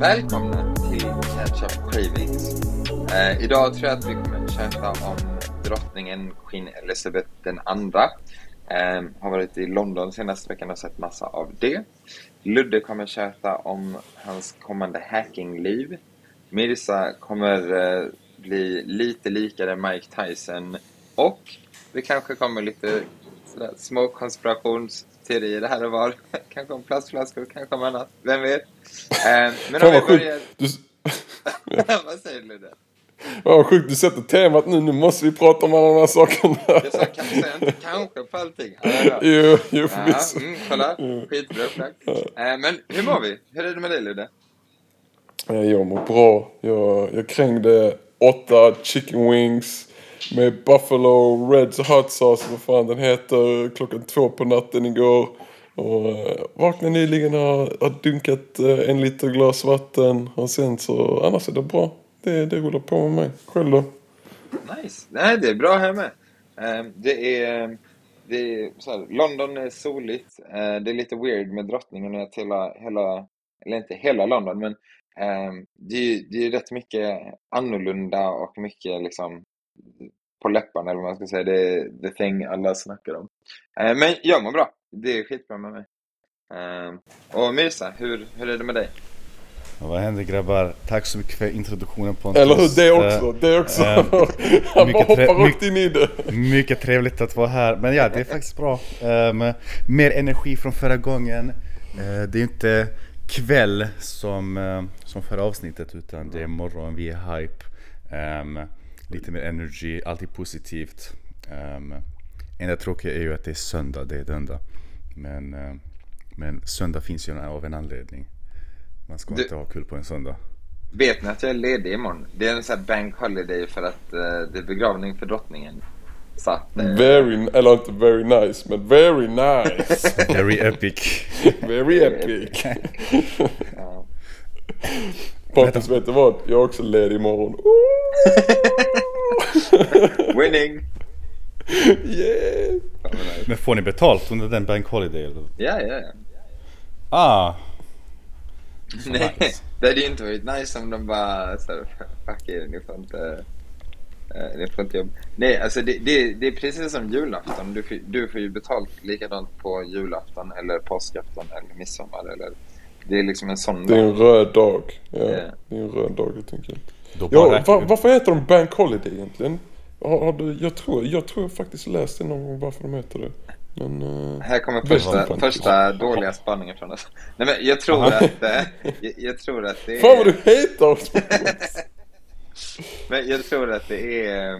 Välkomna till Catch-Up Cravings. Eh, idag tror jag att vi kommer köta om drottningen Queen Elizabeth den andra. Eh, har varit i London senaste veckan och sett massa av det. Ludde kommer köta om hans kommande hackingliv. Mirza kommer eh, bli lite likare Mike Tyson. Och det kanske kommer lite sådär, små konspirationsteorier här och var. kanske om plastflaskor, kanske om annat. Vem vet? Eh, men om vi börjar... Du, Vad säger du fan vad sjukt, du sätter temat nu. Nu måste vi prata om alla de här sakerna. Jag sa kanske, inte kanske på allting. Ja, ja, ja. Jo, jo Ja, förvisso. mm, kolla. Skitbra upplagt. Eh, men hur mår vi? Hur är det med dig Ludde? Eh, Jag mår bra. Jag, jag krängde åtta chicken wings med buffalo reds hot sauce, vad fan den heter, klockan två på natten igår. Och eh, vaknade nyligen och har, dunkat eh, en liter glas vatten. Och sen så, annars är det bra. Det, det rullar på med mig. Själv då? Nice. Nej, det är bra här med. Ehm, det är... Det är så här, London är soligt. Ehm, det är lite weird med drottningen att hela, hela eller inte hela London, men ehm, det, är, det är ju rätt mycket annorlunda och mycket liksom på läpparna eller vad man ska säga. Det är the thing alla snackar om. Eh, men jag mår bra. Det är skitbra med mig. Eh, och Mirza, hur, hur är det med dig? Vad händer grabbar? Tack så mycket för introduktionen Pontus. Eller hur? Det Eh, också. Det också. eh, Han bara mycket hoppar rakt in i det. Mycket trevligt att vara här. Men ja, det är faktiskt bra. Um, mer energi från förra gången. Eh, det är inte kväll som, eh, som förra avsnittet utan det är morgon, vi är hype. Ehm, lite mer energy, alltid positivt. Um, enda tråkiga är ju att det är söndag, det är det enda. Men, eh, men söndag finns ju av en anledning. Man ska Du- inte ha kul på en söndag. Vet ni att jag är ledig imorgon? Det är en sån här bank holiday för att eh, det är begravning för drottningen. Så att... eh, Very, eller inte very nice, men very nice. Very epic. Very epic. Pontus, vet du vad? Jag är också ledig imorgon. Winning! Yeah! Vad nice. Men får ni betalt under den bank holiday eller? Ja, ja, ja. Ah! Så Nej, nice. det hade ju inte varit nice om de bara så här, fuck er, ni får inte... eh, ni får inte jobba. Nej, alltså det, det, det är precis som julafton. Du, får- du får ju betalt likadant på julafton eller påskafton eller midsommar eller... Det är liksom en sån Det är dag. en röd dag. Ja, Ja. det är en röd dag helt enkelt. Då bara Ja, räknar va, vi- varför heter de Bank Holiday egentligen? Har, har du, jag, tror, jag tror jag faktiskt läst det någon gång varför de heter det. Men... eh, Här kommer första, första dåliga spaningen från oss. Nej men jag tror Aha. att... eh, jag, jag tror att det är... Fan vad du hatar oss! Men jag tror att det är eh,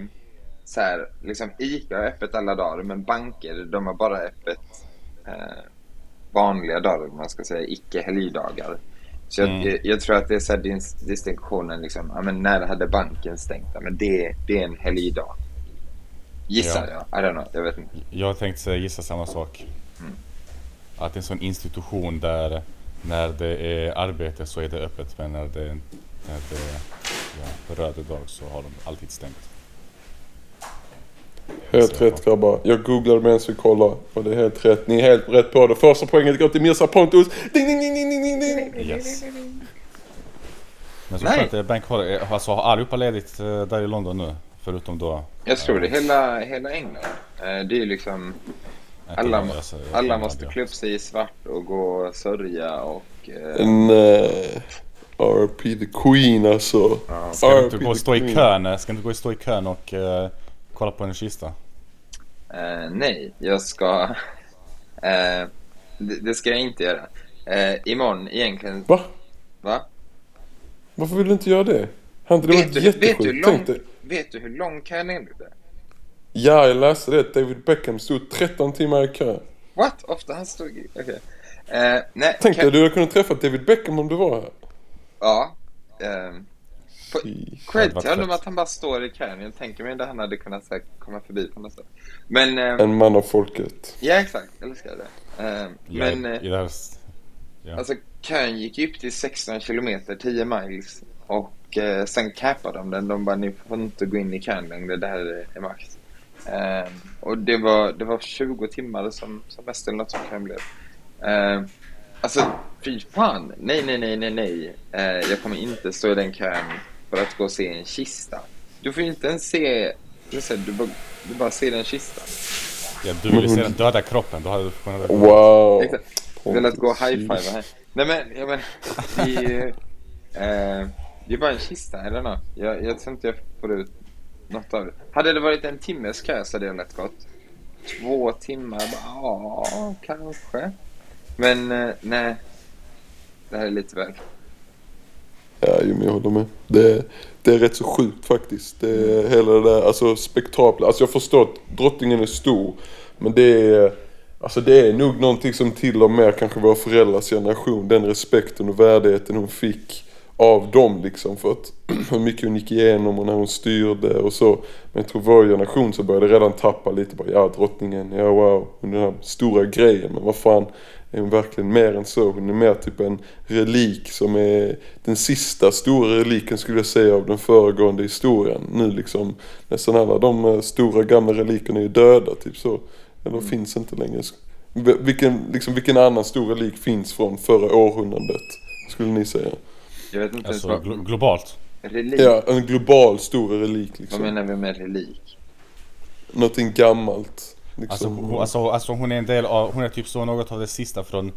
så här, liksom ICA har öppet alla dagar men banker de har bara öppet eh, vanliga dagar, om man ska säga, icke helgdagar. Så jag, Mm. jag, jag tror att det är så dis, distinktionen liksom, ja men när hade banken stängt? Ja, men det, det är en helgdag. Gissar Ja. jag, I don't know, jag vet inte. Jag tänkte gissa samma sak. Att det är en sån institution där när det är arbete så är det öppet men när det, när det är ja, röd dag så har de alltid stängt. Helt rätt grabbar. Jag googlade medan vi kollade och det är helt rätt. Ni är helt rätt på det. Första poängen går till Mirza Pontus. Ding, ding, ding, ding, ding, ding. Yes. Men så Nej. bank holiday. Alltså har allihopa ledigt eh, där i London nu? Förutom då... Jag tror det, hela, hela England. Eh, det är ju liksom, alla, alltså, alla måste klä upp sig i svart och gå och sörja och... Eh, En... Uh, RP the Queen alltså. Ja. Ska du inte RP gå och the stå i Queen. kön? Ska du inte gå och stå i kön och eh, kolla på en kista? Eh, nej, jag ska... Eh, det, det ska jag inte göra. Eh, imorgon egentligen... Va? Va? Varför vill du inte göra det? Har inte det Vet varit du, vet, du hur jättesjukt? lång, vet du hur lång kön är nu? Ja, jag läste det. David Beckham stod 13 timmar i kö. What? Ofta han stod i... Okej. Eh, nej, Tänk kö- dig, du hade kunnat träffa David Beckham om du var här. Ja. Fy. Cred varit till honom fett. att han bara står i kön. Jag tänker mig att han hade kunnat här, komma förbi på något sätt. Men... ehm, En man av folket. Ja, exakt. Jag älskar det. Ehm, men... Jag, eh, i det här, ja. Alltså kön gick upp till 16 kilometer, 10 miles. Och eh, sen cappade de den. De bara, ni får inte gå in i kön längre. Det här är, max. Ehm, och det var, det var 20 timmar som, som mest eller något som kön blev. Ehm, alltså, Fy fan! Nej, nej, nej, nej, nej. Eh, jag kommer inte stå i den kön för att gå och se en kista. Du får ju inte ens se... Du, ser, du, bara, du bara ser en kista. Ja, du ville se den döda kroppen, då hade du kunnat... Wow! Exakt. Velat gå och high-fiva här. Nej men, jag men, det är ju... Eh, det är bara en kista eller nåt. Jag, jag tror inte jag får ut något av det. Hade det varit en timmes kö så hade det lätt gått. Två timmar, ja, kanske. Men eh, nej. Det här är lite väl. Ja, jo, men jag håller med. Det, det är rätt så sjukt faktiskt. Det är hela det där, alltså spektaklet. Alltså jag förstår att drottningen är stor. Men det är, alltså det är nog någonting som till och med kanske våra föräldrars generation, den respekten och värdigheten hon fick av dem liksom. För att hur mycket hon gick igenom och när hon styrde och så. Men jag tror vår generation så började redan tappa lite. Bara, ja, drottningen, ja wow, den här stora grejen. Men vad fan, är hon verkligen mer än så? Hon är mer typ en relik som är den sista stora reliken skulle jag säga av den föregående historien. Nu liksom nästan alla de eh, stora gamla relikerna är döda typ så. Eller finns inte längre. Vilken, liksom, vilken annan stor relik finns från förra århundradet? Skulle ni säga? Jag vet inte Alltså ens vad... glo- globalt. Relik? Ja, en global stor relik Vad liksom. menar vi med relik? Någonting gammalt. Liksom. Alltså, hon, alltså, alltså hon är en del av, hon är typ så något av det sista från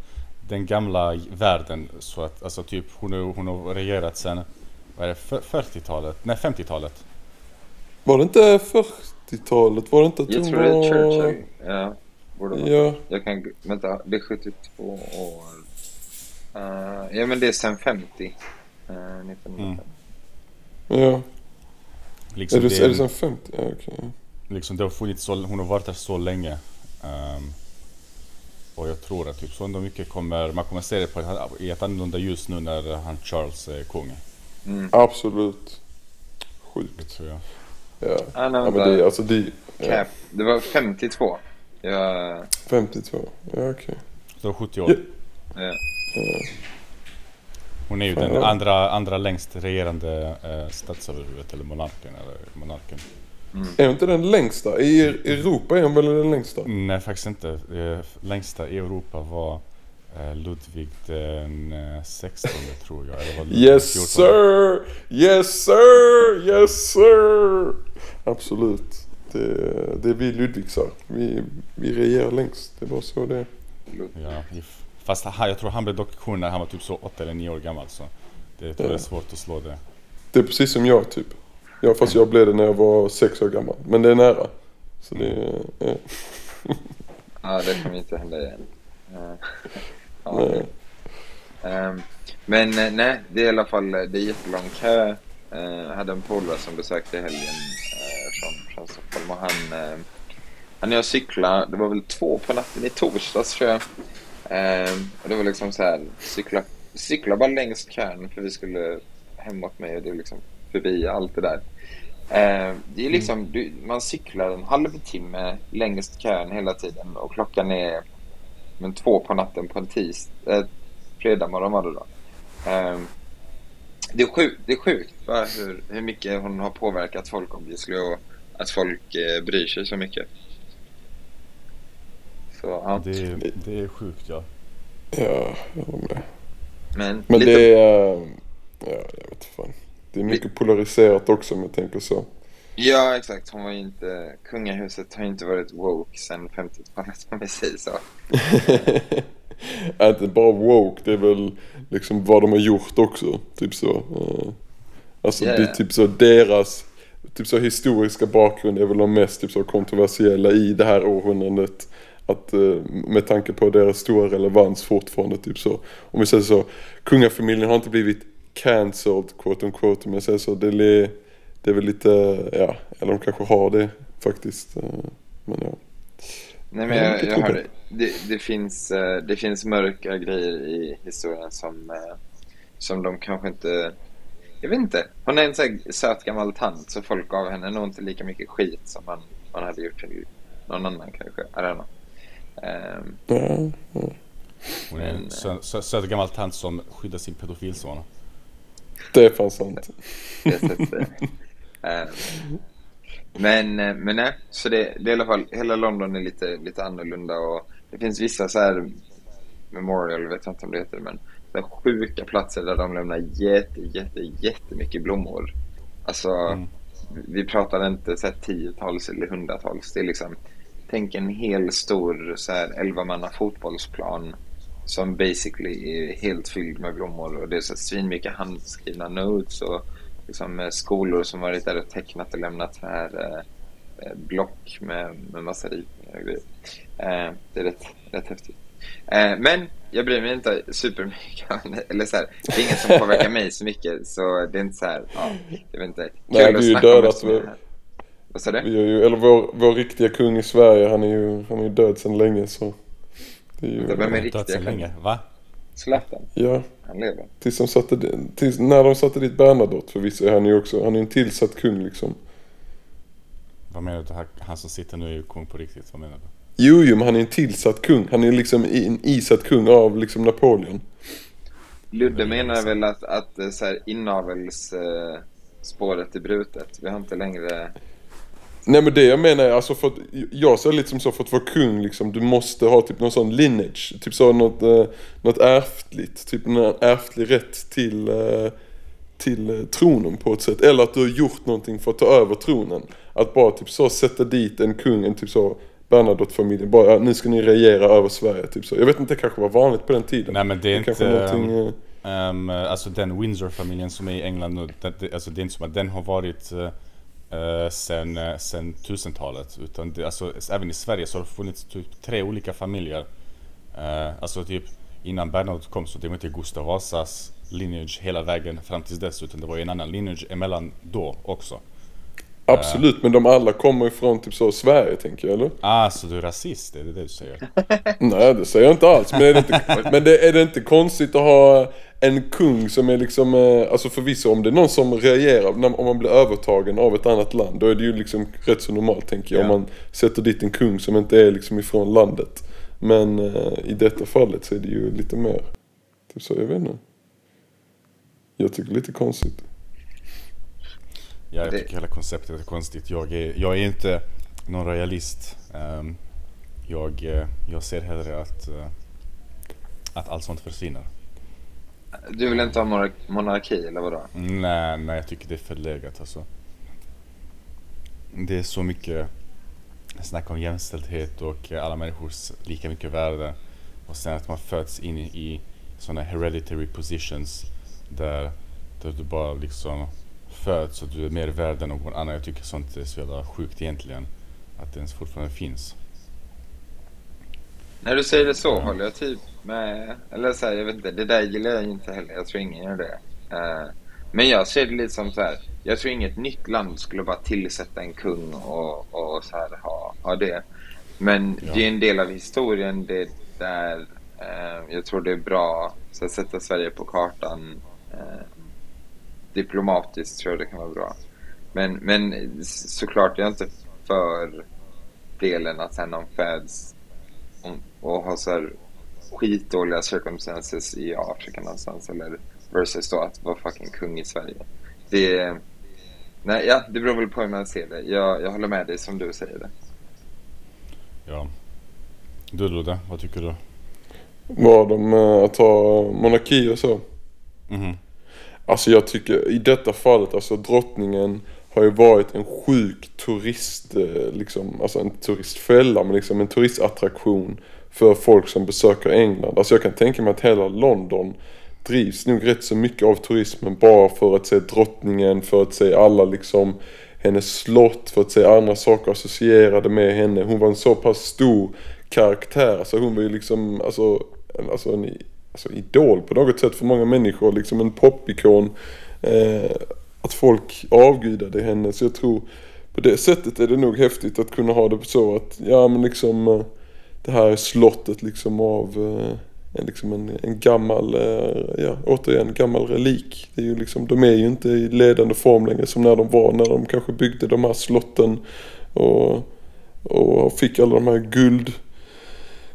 den gamla världen. Så att, alltså typ hon, är, hon har regerat sen, vad är det, för- 40-talet? Nej 50-talet. Var det inte 40-talet? Var det inte att Jag hon tror det är var... Churchill. Ja, borde. Ja, Jag kan... Vänta, det är 72 år. Uh, ja, men det är sen 50. Uh, 1950. ja. Liksom, Är det, det, är det sen 50? Ja, okej. Liksom, det har funnits så, hon har varit där så länge. Ehm, och jag tror att typ så ändå mycket kommer, man kommer se det på i ett annorlunda ljus nu när han Charles är kung. Absolut. Det Sjukt. tror jag. Ja. Ah, ja men det, alltså det... Ja. Cap. Det var 52. Ja, 52. Ja, okej. Så 70 år. Ja. ja. Hon är ju den andra, andra längst regerande eh, statsöverhuvudet eller monarken eller monarken. Är inte den längsta? I Europa är hon väl den längsta? Nej faktiskt inte. Eh, längsta i Europa var eh, Ludvig den eh, 16 tror jag. Eller var Ludvig den Yes 14? sir! Yes sir! Yes sir! Absolut. Det, det är vi Ludvigsar. Vi, vi regerar längst. Det bara så det är. Ja, fast han, jag tror han blev dock kung när han var typ så 8 eller 9 år gammal så det tror jag är svårt att slå det. Det är precis som jag typ. Ja, fast jag blev det när jag var sex år gammal. Men det är nära. Så det. Ja. ja, det kommer inte hända igen. Eh, ja, Nej. Ehm, men eh, nej, det är i alla fall det är jättelång kö. Uh, jag hade en polare som besökte helgen eh, från, från Stockholm och han, uh, han och jag cyklade, det var väl två på natten i torsdags tror jag. Ehm, och det var liksom så här, cykla, cykla bara längs kön för vi skulle hemåt mig och det är liksom förbi allt det där. Ehm, det är liksom, du, man cyklar en halvtimme längs kön hela tiden och klockan är men två på natten på en tis, eh, fredag morgon var det då. Ehm, det är sjukt, det är sjukt va, hur, hur mycket hon har påverkat folk obviously och att folk eh, bryr sig så mycket. Så ja, Det, är- det är sjukt ja. Ja, jag håller med. men, Men lite, det är... Ja, jag vet fan. Det är mycket polariserat också om jag tänker så. Ja exakt, hon var ju inte, kungahuset har ju inte varit woke sedan 50-talet om vi säger så. är inte bara woke, det är väl liksom vad de har gjort också. Typ så. Eh, Alltså Ja, det är typ så deras typ så historiska bakgrund är väl de mest typ så kontroversiella i det här århundradet. Att eh, med tanke på deras stora relevans fortfarande typ så. Om vi säger så, kungafamiljen har inte blivit cancelled quote on quote om jag säger så. Det är, det är väl lite, ja, eller de kanske har det faktiskt. eh, Men ja. Nej men Ja, jag, det jag hörde, det, det, finns, eh, det finns mörka grejer i historien som, eh, som de kanske inte, jag vet inte. Hon är en sån här söt gammal tant så folk gav henne nog inte lika mycket skit som man, man hade gjort till någon annan kanske. I don't know. Ja, ja. Hon är en Men, sö- sö- söt gammal tant som skyddar sin pedofilson. Det är fan sant. Ehm, men, eh, men nej, så det, det är i alla fall, hela London är lite, lite annorlunda och det finns vissa så här Memorial, vet jag inte om det heter, men så sjuka platser där de lämnar jätte, jätte, jättemycket blommor. Alltså, Mm. vi pratar inte så här tiotals eller hundratals. Det är liksom, tänk en hel stor så här 11 manna fotbollsplan som basically är helt fylld med blommor och det är så svinmycket handskrivna notes och liksom eh, skolor som varit där och tecknat och lämnat här eh, eh, block med, med massa ritningar och grejer. Eh, det är rätt, rätt häftigt. Eh, men jag bryr mig inte supermycket. Eller så här, det är inget som påverkar mig så mycket så det är inte så här, ja, jag vet inte. Kul Nej, att det är ju dödat är med-. Vad sa du? Vi har ju, eller vår, vår riktiga kung i Sverige, han är ju, han är ju död sedan länge så. Det är ju, Vem är Dött riktiga så länge, va? Zlatan, ja, han lever. tills, de satte, tills när de satte dit Bernadotte förvisso är han ju också, han är en tillsatt kung liksom. Vad menar du? Han- Han som sitter nu är ju kung på riktigt, vad menar du? Jo, jo, men han är en tillsatt kung. Han är liksom en isatt kung av liksom Napoleon. Ludde menar väl att, att eh, så här, inavelsspåret spåret är brutet. Vi har inte längre... Nej men det jag menar är alltså för att, jag ser lite som så för att vara kung liksom, du måste ha typ någon sån lineage, typ så något, eh, något ärftligt, typ en ärftlig rätt till, eh, till eh, tronen på ett sätt. Eller att du har gjort någonting för att ta över tronen. Att bara typ så sätta dit en kung, en typ så Bernadotte-familjen, bara ja, nu ska ni regera över Sverige, typ så. Jag vet inte, det kanske var vanligt på den tiden. Nej men det är kanske inte... någonting, eh, Ehm, alltså den Windsor-familjen som är i England nu, det, det, alltså det är inte som att den har varit uh, eh, sen 1000-talet. Utan det, alltså, även i Sverige så har det funnits typ tre olika familjer. Eh, alltså typ innan Bernadotte kom så det var inte Gustav Vasas lineage hela vägen fram tills dess utan det var ju en annan lineage emellan då också. Absolut, men de alla kommer ifrån typ så Sverige tänker jag, eller? Ah, så du är rasist? Är det det du säger? Nej det säger jag inte alls. Men, är det, inte, men det, är det inte konstigt att ha en kung som är liksom, eh, alltså förvisso om det är någon som reagerar, om man blir övertagen av ett annat land, då är det ju liksom rätt så normalt tänker jag. Ja. Om man sätter dit en kung som inte är liksom ifrån landet. Men eh, i detta fallet så är det ju lite mer, typ så, jag vet inte. Jag tycker det är lite konstigt. Ja, jag Det- tycker hela konceptet är konstigt. Jag är, jag är inte någon realist. Ehm, jag, eh, jag ser hellre att, att allt sånt försvinner. Du vill inte ha monarki eller vadå? Nej, nej, jag tycker det är förlegat alltså. Det är så mycket snack om jämställdhet och alla människors lika mycket värde. Och sen att man föds in i, i sådana hereditary positions där, där du bara liksom föds och du är mer värd än någon annan. Jag tycker sånt är så jävla sjukt egentligen. Att det ens fortfarande finns. När du säger det så håller jag typ med. Eller så här, jag vet inte, det där gillar jag inte heller. Jag tror ingen gör det. Eh, men jag ser det lite som så här. Jag tror inget nytt land skulle bara tillsätta en kung och, och så här ha, ha det. Men Ja. det är en del av historien. Det där eh, jag tror det är bra så att sätta Sverige på kartan. Eh, diplomatiskt tror jag det kan vara bra. Men, men såklart, jag är inte för delen att sen någon föds och har så här skitdåliga circumstances i Afrika någonstans eller versus då att vara fucking kung i Sverige. Det, nej, ja, det beror väl på hur man ser det. Jag, jag håller med dig som du säger det. Ja. Du Ludde, vad tycker du? Vad de, eh, att ha monarki och så. Mhm. Alltså jag tycker i detta fallet, alltså drottningen har ju varit en sjuk turist, eh, liksom, alltså en turistfälla men liksom en turistattraktion för folk som besöker England. Alltså jag kan tänka mig att hela London drivs nog rätt så mycket av turismen bara för att se drottningen, för att se alla liksom hennes slott, för att se andra saker associerade med henne. Hon var en så pass stor karaktär, alltså hon var ju liksom, alltså, en- alltså en alltså, idol på något sätt för många människor, liksom en popikon. Eh, att folk avgudade henne, så jag tror på det sättet är det nog häftigt att kunna ha det så att, ja men liksom eh, det här är slottet liksom av eh, en, liksom en, en gammal, eh, ja återigen gammal relik. Det är ju liksom, de är ju inte i ledande form längre som när de var när de kanske byggde de här slotten och, och fick alla de här guld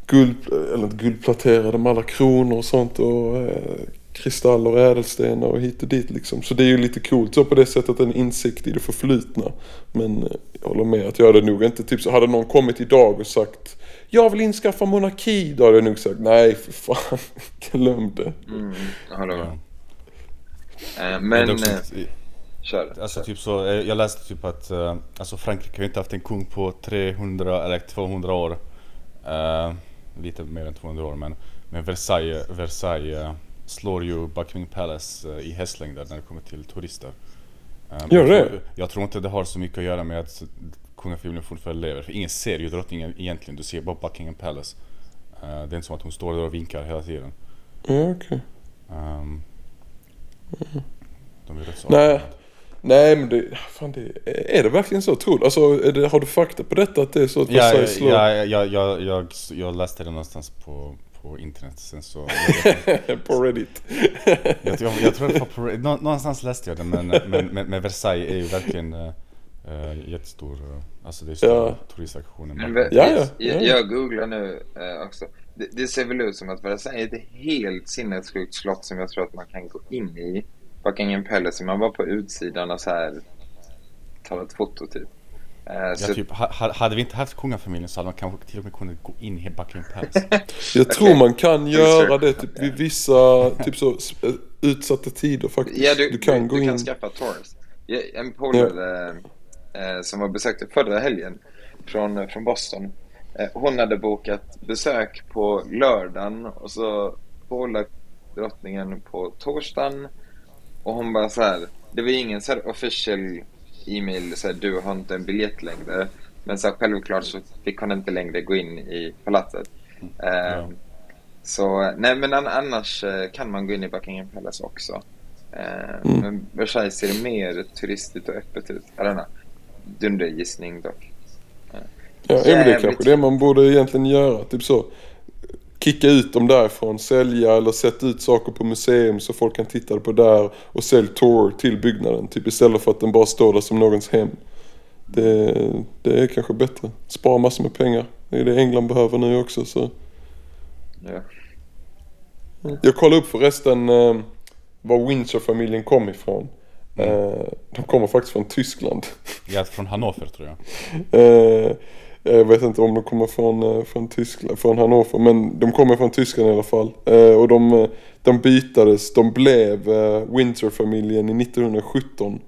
guld, eller inte guldplaterade med alla kronor och sånt och eh, kristaller och ädelstenar och hit och dit liksom. Så det är ju lite coolt så på det sättet en insikt i det förflutna. Men eh, jag håller med att jag hade nog inte, typ så hade någon kommit idag och sagt jag vill inskaffa monarki. Då hade jag nog sagt nej för fan. Glöm det. Mm, med. Ja. Eh, Men men, eh, kör. Alltså typ så, eh, jag läste typ att alltså Frankrike har inte haft en kung på 300 eller 200 år. Eh, lite mer än 200 år men, men Versailles, Versailles slår ju Buckingham Palace i hästlängder när det kommer till turister. Gör jag det? Tror, jag tror inte det har så mycket att göra med att kungafamiljen fortfarande lever. För ingen ser ju drottningen egentligen, du ser bara Buckingham Palace. Eh, det är inte som att hon står där och vinkar hela tiden. Ja, okej. Ehm, de är rätt så Nej. Nej men det, fan det, är det verkligen så? Du? Alltså, det, har du fakta på detta att det är så att Ja, ja, Versailles slår? ja, ja, jag, jag, jag läste det någonstans på, på internet sen så på Reddit. jag, jag, jag tror det var på, nå- någonstans läste jag det men, men, men, men Versailles är ju verkligen äh, jättestor, äh, alltså det är stora Ja. turistattraktioner. Ja, ja, jag, ja. jag googlar nu eh, också. Det, det ser väl ut som att Versailles är ett helt sinnessjukt slott som jag tror att man kan gå in i. Buckingham Palace, man var på utsidan och så här ta ett foto typ. Eh, så ja, typ, ha, ha- hade vi inte haft kungafamiljen så hade man kanske till och med kunnat gå in i Buckingham Palace. Jag tror man kan göra det typ vid vissa typ så utsatta tider faktiskt. Ja, du, kan du, gå du in. kan skaffa Taurus. Ja, En polare eh, som var besökte förra helgen från, från Boston. Eh, hon hade bokat besök på lördagen och så pålagt drottningen på torsdagen. Och hon bara så här, det var ingen så här official e-mail så här, du har inte en biljett längre. Men så här, självklart så fick hon inte längre gå in i palatset. Eh, Ja. Så, nej men an- annars eh, kan man gå in i Buckingham Palace också. Eh, Mm. Men Versailles ser mer turistigt och öppet ut. Know. Dundergissning dock. Ja, ja men det är kanske det man borde egentligen göra. Typ så. Kicka ut dem därifrån, sälja eller sätta ut saker på museum så folk kan titta på där och sälj tour till byggnaden. Typ istället för att den bara står där som någons hem. Det, det är kanske bättre. Spara massor med pengar. Det är det England behöver nu också så. Ja. Jag kollade upp förresten eh, var Windsor-familjen kom ifrån. Eh, de kommer faktiskt från Tyskland. ja, från Hannover tror jag. Eh, jag vet inte om de kommer från, eh, från Tyskland, från Hannover, men de kommer från Tyskland i alla fall. Eh, och de, eh, de bytades, de blev eh, Windsor-familjen i 1917.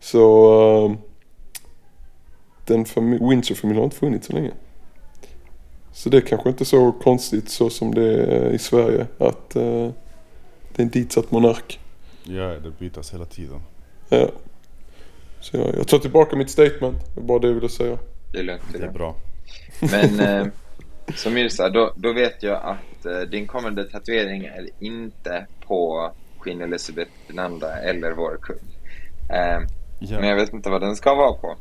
Så eh, den fami- Windsor-familjen har inte funnits så länge. Så det är kanske inte så konstigt så som det är i Sverige att eh, det är en ditsatt monark. Ja, det bytas hela tiden. Ja. Så jag, jag tar tillbaka mitt statement, det var bara det jag ville säga. Det är lugnt. Det är bra. Men eh, så Mirza, då, då vet jag att eh, din kommande tatuering är inte på Queen Elizabeth II eller vår kung. Eh, Ja. Men jag vet inte vad den ska vara på.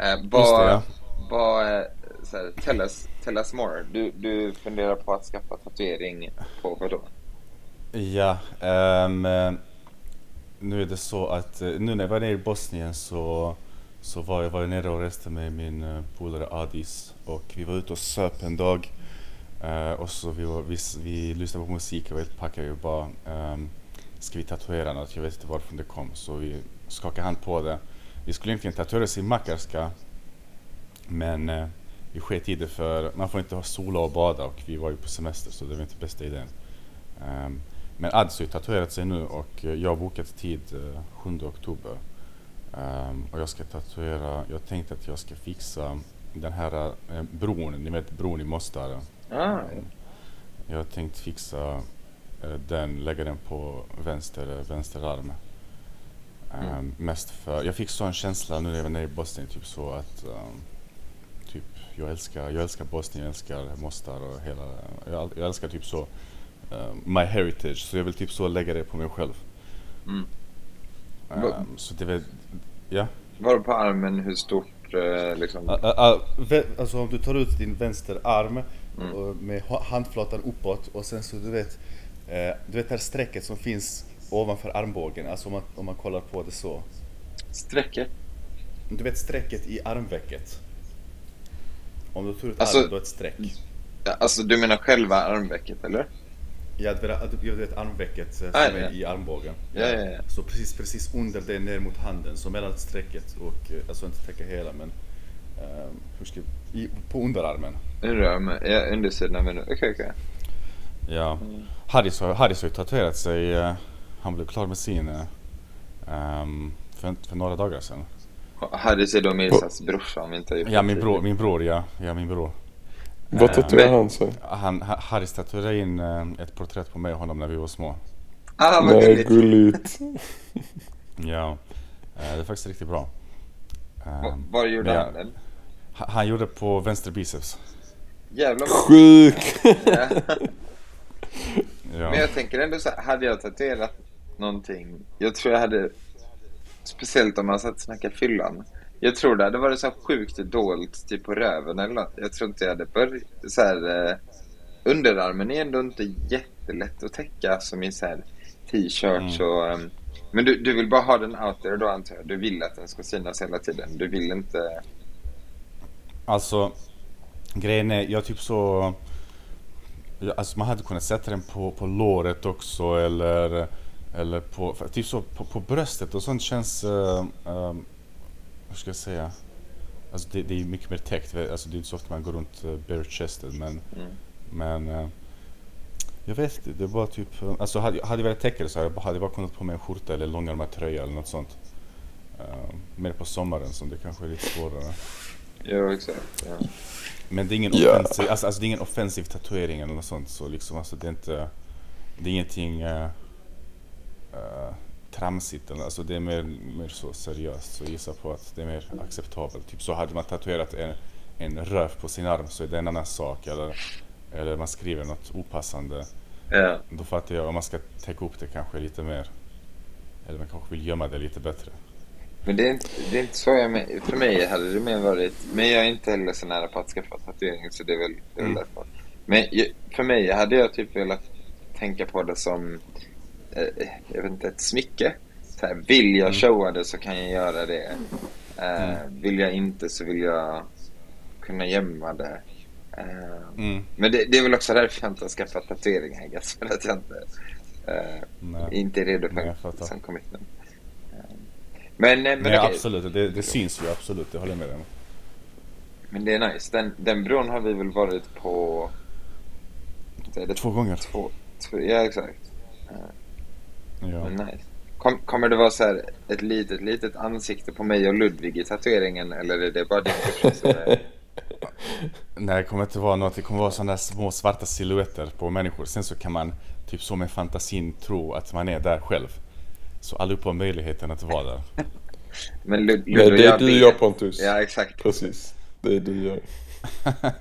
Eh, Just det, vad, ja. vad, eh, så här, tell, us, tell us more. Du, du funderar på att skaffa tatuering på vad då? Ja, eh, nu är det så att eh, nu när jag var nere i Bosnien så, så var, jag, var jag nere och reste med min eh, polare Adis och vi var ute och söp en dag. uh, och så vi, var, vi, vi lyssnade på musik och helt packade och bara um, Ska vi tatuera något? Jag vet inte varifrån det kom så vi skakade hand på det. Vi skulle egentligen tatuera oss i Makarska men uh, vi sket i det för man får inte ha sola och bada och vi var ju på semester så det var inte bästa idén. Um, men Ads har tatuerat sig nu och eh, jag har bokat tid eh, 7 oktober. Ehm, och jag ska tatuera, jag tänkte att jag ska fixa den här eh, bron, ni vet bron i Mostar. Ah, Jag har tänkt fixa eh, den, lägga den på vänster, vänster arm. Ehm, Mm. Mest för, jag fick sån känsla nu när jag var nere i Bosnien, typ så att ehm, typ, jag älskar, jag älskar Bosnien, jag älskar Mostar och hela, jag, jag älskar typ så ehm, my heritage, så jag vill typ så lägga det på mig själv. Mm. Va- så det väl, ja. var på armen hur stort eh, liksom? Ä, vä- Alltså om du tar ut din vänster arm Mm. med ha- handflatan uppåt och sen så du vet eh, Du vet det här strecket som finns ovanför armbågen, alltså om man, om man kollar på det så Strecket? Du vet strecket i armvecket? Om du tar ut Alltså- armen, då ett streck alltså du menar själva armvecket eller? Ja, du vet, du vet armvecket eh, som Ah, är i armbågen Ja, ja, ja. Så precis, precis under det ner mot handen, så mellan strecket och, eh, alltså inte täcka hela men eh, hur ska, i, på underarmen. Underarmen? Ja, undersidan av underarmen. Okej, okej. Ja. Harris, har, ju tatuerat sig. eh, han blev klar med sin eh, ehm, för, för några dagar sedan. Harris är då Mirsas brorsa om vi inte har gjort Ja, det min bror, min bror ja. Ja, min bror. Vad Eh, tatuerar men- han sig? Han, Ha- Harris tatuerade in eh, ett porträtt på mig och honom när vi var små. Ah, vad Nej, gulligt. Gulligt. Ja, eh, det är faktiskt riktigt bra. Va- Var gjorde men han jag- den? ha- Han gjorde på vänster biceps. Jävlar vad Sjuk! ja. Ja. Men jag tänker ändå så här, hade jag tatuerat någonting, jag tror jag hade, speciellt om man satt och snackade fyllan, jag tror det hade varit så här sjukt dolt, typ på röven eller något. Jag tror inte jag hade börjat, så här, eh, underarmen är ändå inte jättelätt att täcka som i så här t-shirts Mm. och, ehm, men du, du vill bara ha den out there då antar jag? Du vill att den ska synas hela tiden? Du vill inte... Alltså, grejen är, jag typ så... Alltså man hade kunnat sätta den på, på låret också eller, eller på, typ så på, på bröstet och sånt känns... Uh, hur ska jag säga? Alltså det, det är mycket mer täckt, alltså det är inte så ofta man går runt uh, bare chested men... Mm. Men... eh, jag vet inte, det var typ... eh, Alltså hade, hade jag velat täcka det så hade jag bara- kunnat på mig en skjorta eller långärmad tröja eller något sånt. Eh, mer på sommaren som det kanske är lite svårare. Jo, exakt. Ja. Men det är ingen, Ja. offensiv, alltså, alltså det är ingen offensiv tatuering eller något sånt. Så liksom, alltså, det är inte... Det är ingenting uh, tramsigt. Alltså, det är mer, mer så seriöst. Så jag gissar på att det är mer acceptabelt. Typ så hade man tatuerat en, en röv på sin arm så är det en annan sak. Eller, eller man skriver något opassande. Ja. Då fattar jag om man ska täcka upp det kanske lite mer. Eller man kanske vill gömma det lite bättre. Men det är, inte, det är inte så jag men, För mig hade det mer varit... Men jag är inte heller så nära på att skaffa tatuering så det är väl, det är väl Mm. därför. Men för mig hade jag typ velat tänka på det som... Eh, jag vet inte, ett smycke. Så här, vill jag Mm. showa det så kan jag göra det. Eh, Mm. Vill jag inte så vill jag kunna gömma det. Eh, Mm. Men det, det är väl också därför jag inte har skaffat tatuering, I guess. För att jag inte, Nej. inte är redo jag för fattar. som commitment. Men, men, Nej, okej. absolut. Det, det syns ju absolut. Det håller jag med dig om. Men det är nice. Den, den bron har vi väl varit på... Det Två gånger. Två, två, ja, exakt. Ja. Nice. Kom, kommer det vara så här ett litet, litet ansikte på mig och Ludvig i tatueringen eller är det bara din som. Nej, det kommer inte vara något. Det kommer vara sådana där små svarta silhuetter på människor. Sen så kan man typ så med fantasin tro att man är där själv. Så allihopa har möjligheten att vara där. Men Lud, Lud Nej, och det är jag du vet- gör Pontus. Ja, exakt. Precis. Det är du gör.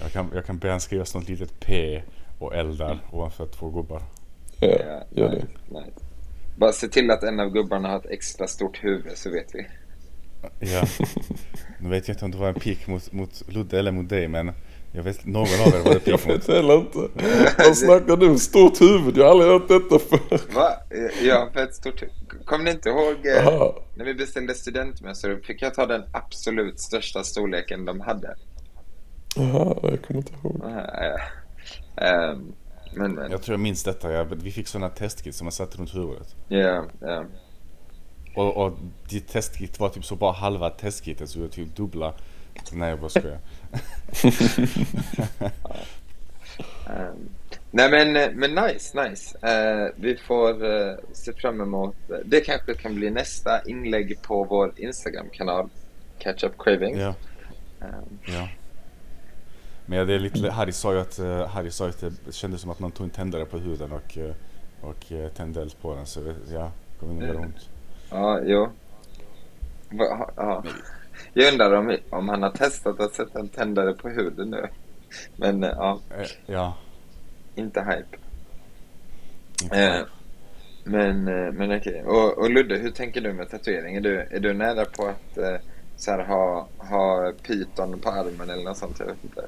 Jag kan, jag kan be han skriva något litet P och L där ovanför två gubbar. Ja, Ja, gör det. nice. Bara se till att en av gubbarna har ett extra stort huvud så vet vi. Ja. Nu vet jag inte om det var en pik mot, mot Ludde eller mot dig men jag vet någon av er var det Jag pik mot. vet heller inte. Vad snackar du? Stort huvud? Jag har aldrig hört detta förr. Va? Ja, för ett stort huvud. Kommer ni inte ihåg eh, när vi beställde studentmössor? Fick jag ta den absolut största storleken de hade? Jaha, jag kommer inte ihåg. Ah, ja. Men, men. Jag tror jag minns detta. Jag, vi fick sådana testkit som man satte runt huvudet. Ja, ja. Och, och ditt testkit var typ så bara halva testkitet så det var typ dubbla. Nej jag bara skojar. Ehm, nej men, eh, men nice, nice. Eh, vi får eh, se fram emot, eh, det kanske kan bli nästa inlägg på vår Instagram-kanal. Catch Up Craving. Ja, Ehm, ja. Men ja, det är lite, Harry sa ju att, uh, Harry sa att det kändes som att man tog en tändare på huden och, eh, och uh, tände eld på den. Så ja, det kommer nog göra ont. ja, jo. Ja. Jag undrar om, om han har testat att sätta en tändare på huden nu. Men eh, ja, Eh, ja, inte hype. inte Eh, men eh, men okej. Och, och Ludde, hur tänker du med tatuering? Är du, är du nära på att eh, så här, ha, ha pyton på armen eller något sånt? Jag vet inte.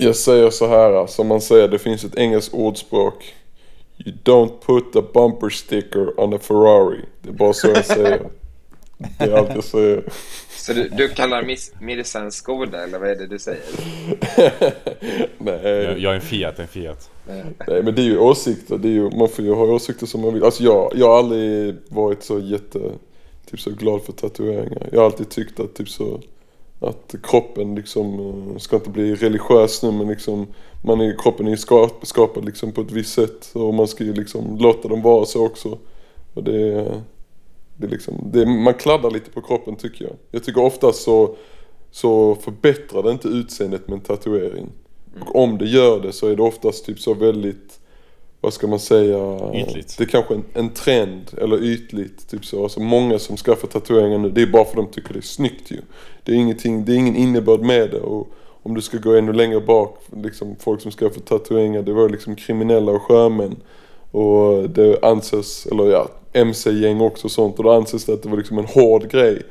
Jag säger så här, som man säger, det finns ett engelskt ordspråk. You don't put a bumper sticker on a Ferrari. Det är bara så jag säger. Det är allt jag säger. Så du, du kallar Miss, Mirsa en Skoda eller vad är det du säger? Nej, jag, jag är en Fiat, en Fiat. nej, men det är ju åsikter. Det är ju, man får ju ha åsikter som man vill. Alltså jag, jag har aldrig varit så jätte typ så glad för tatueringar. Jag har alltid tyckt att typ så att kroppen liksom eh, ska inte bli religiös nu men liksom man är, kroppen är skap, skapad liksom på ett visst sätt och man ska ju liksom låta den vara så också. Och det, det är liksom, det, man kladdar lite på kroppen tycker jag. Jag tycker ofta så, så förbättrar det inte utseendet med en tatuering. Och om det gör det så är det oftast typ så väldigt, vad ska man säga? Ytligt. Det är kanske en, en trend, eller ytligt. Typ så. Alltså många som skaffar tatueringar nu, det är bara för att de tycker det är snyggt ju. Det är, ingenting, det är ingen innebörd med det. Och om du ska gå ännu längre bak, liksom folk som skaffar tatueringar, det var liksom kriminella och sjömän. Och det anses, eller ja, MC-gäng också och sånt. Och då anses det att det var liksom en hård grej.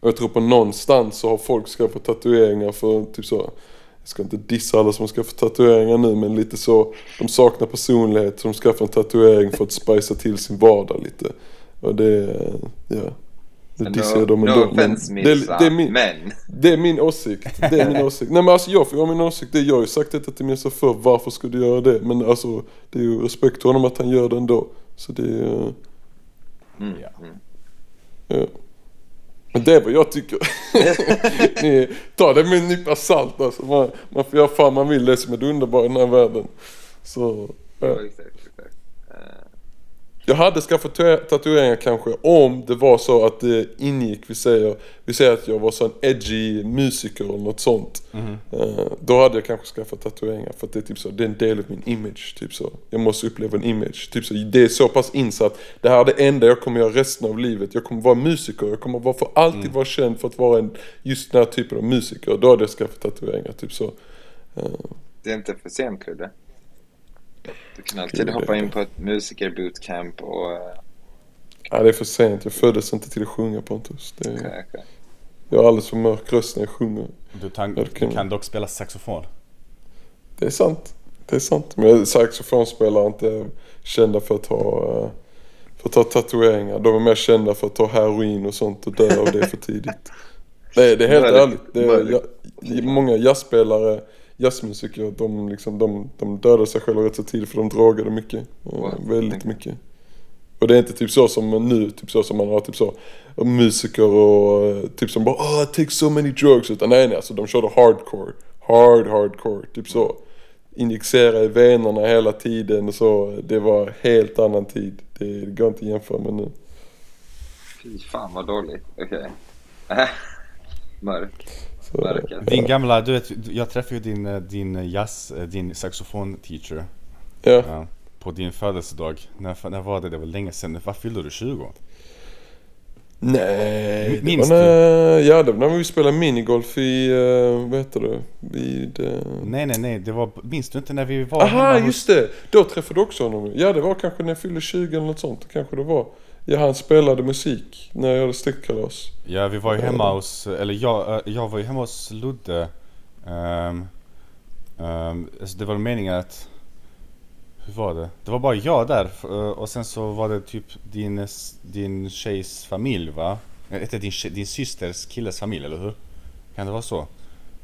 Och jag tror på någonstans så har folk skaffat tatueringar för typ så jag ska inte dissa alla som skaffar tatueringar nu men lite så De saknar personlighet så de skaffar en tatuering för att spicea till sin vardag lite Och det, ja Nu dissar jag dem ändå no offense, men det, det, är min, men det är min åsikt, det är min åsikt Nej men alltså jag får min åsikt, det jag har ju sagt detta till Mirza för varför skulle du göra det? Men alltså det är ju respekt till honom att han gör det ändå Så det är, mm, Ja. mm. ja det är vad jag tycker. Ni, ta det med en nypa salt alltså. Man, man får göra fan man vill det som är det underbara i den här världen. Så, ja. Ja, exakt, exakt. Eh, Jag hade skaffat tatueringar kanske om det var så att det ingick, vi säger, vi säger att jag var så en edgy musiker eller något sånt. Eh, då hade jag kanske skaffat tatueringar för att det är typ så, det är en del av min image. Typ så. Jag måste uppleva en image. Typ så, det är så pass insatt. Det här är det enda jag kommer göra resten av livet. Jag kommer vara musiker. Jag kommer vara för alltid vara känd för att vara en, just den här typen av musiker. Då hade jag skaffat tatueringar. Typ så. det är inte för sent, Ludde. Du kan alltid hoppa in på ett musikerbootcamp och... eh, Ja, det är för sent. Jag föddes inte till att sjunga Pontus. Det, okej, okej. jag har alldeles för mörk röst när jag sjunger. Du, kan- du kan dock spela saxofon. Det är sant. Det är sant. Men saxofonspelare är inte kända för att ha, eh, för att ha tatueringar. De är mer kända för att ta heroin och sånt och dö av det för tidigt. Nej, det är helt ärligt. Det är, många jazzspelare, jazzmusiker, de, liksom, de, de dödade sig själva rätt så tidigt för de drogade mycket. Eh, Wow. Väldigt mycket. Och det är inte typ så som nu, typ så som man har typ så musiker och eh, typ som bara oh, I take so many drugs. Utan nej nej, alltså de körde hardcore. Hard hardcore, typ så. Injicera i venerna hela tiden och så. Det var helt annan tid. Det går inte att jämföra med nu. Fy fan vad dåligt. Okej. Mörk. Så, Mörker. Din gamla, du vet, jag träffade ju din, eh, din jazz, eh, din saxofon-teacher ja. ja, på din födelsedag. När, när var det? Det var länge sedan. Vad fyllde du? 20? Nej, det Minns var när, ja det var när vi spelade minigolf i, vad heter det, vid... eh, Nej, nej, nej. Det var, minns du inte när vi var Aha, hemma hos- just det! Då träffade du också honom. Ja, det var kanske när jag fyllde 20 eller något sånt. Kanske det var. Ja, han spelade musik när jag hade släktkalas. Ja, vi var ju hemma hos, eller jag, eh, jag var ju hemma hos Ludde. Um, alltså det var meningen att, hur var det? Det var bara jag där eh, och sen så var det typ din, din tjejs familj va? Eh, Inte din, din systers killes familj, eller hur? Kan det vara så?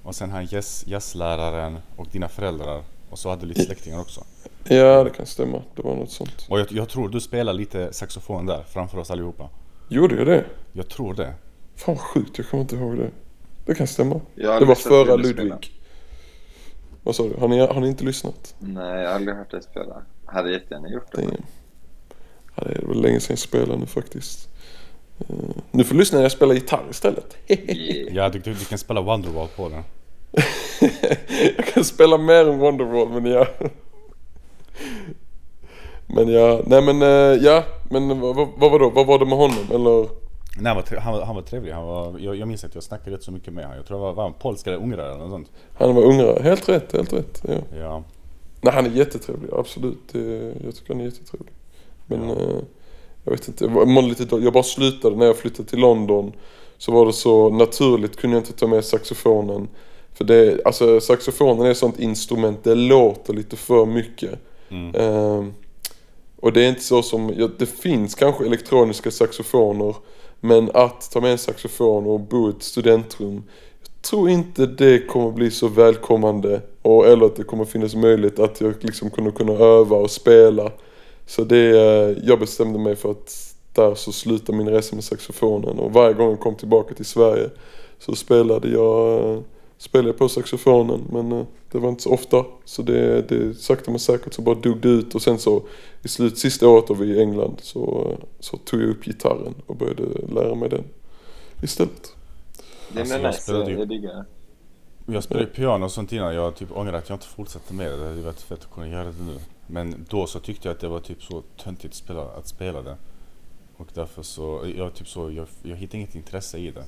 Och sen han jazz, jazzläraren och dina föräldrar. Och så hade du lite släktingar också. Ja, det kan stämma. Det var något sånt. Och jag, jag tror du spelar lite saxofon där framför oss allihopa. Gjorde jag det? Jag tror det. Fan vad sjukt, jag kommer inte ihåg det. Det kan stämma. Jag Det var förra spela. Ludvig. Vad sa du? Har ni, har ni inte lyssnat? Nej, jag har aldrig hört dig spela. Hade jättegärna gjort det. Damn. Ja, det var länge sedan jag spelade nu faktiskt. Eh, nu får du lyssna när jag spelar gitarr istället. Yeah. Ja, du, du, du kan spela Wonderwall på den. jag kan spela mer än Wonderwall men ja. Men ja, nej men eh, ja, men vad, vad, var då? Vad var det med honom? Eller? Nej, han, var, tre- han, var, han var trevlig. Han var, jag, jag minns att jag snackade rätt så mycket med honom. Jag tror det var, var han polsk eller ungrare eller något sånt. Han var ungrare. Helt rätt, helt rätt. Ja. Ja. Nej han är jättetrevlig, absolut. Det, jag tycker han är jättetrevlig. Men Ja. eh, jag vet inte, jag, mådde lite, jag bara slutade när jag flyttade till London. Så var det så naturligt, kunde jag inte ta med saxofonen. För det, alltså saxofonen är ett sånt instrument, det låter lite för mycket. Mm. Ehm, och det är inte så som, ja, det finns kanske elektroniska saxofoner. Men att ta med en saxofon och bo i ett studentrum. Jag tror inte det kommer bli så välkommande. Och, eller att det kommer finnas möjlighet att jag liksom kunde kunna öva och spela. Så det, eh, jag bestämde mig för att där så slutade min resa med saxofonen och varje gång jag kom tillbaka till Sverige så spelade jag, eh, spelade jag på saxofonen men eh, det var inte så ofta. Så det, det sakta men säkert så bara dog det ut och sen så i slut, sista året då vi i England så, så tog jag upp gitarren och började lära mig den istället. Alltså, är nice, spelade ju- jag diggar Jag spelade ju piano och sånt innan. Jag typ ångrar att jag inte fortsatte med det. Det hade varit fett att kunna göra det nu. Men då så tyckte jag att det var typ så töntigt att spela, att spela det. Och därför så, jag typ så, jag, jag hittade inget intresse i det.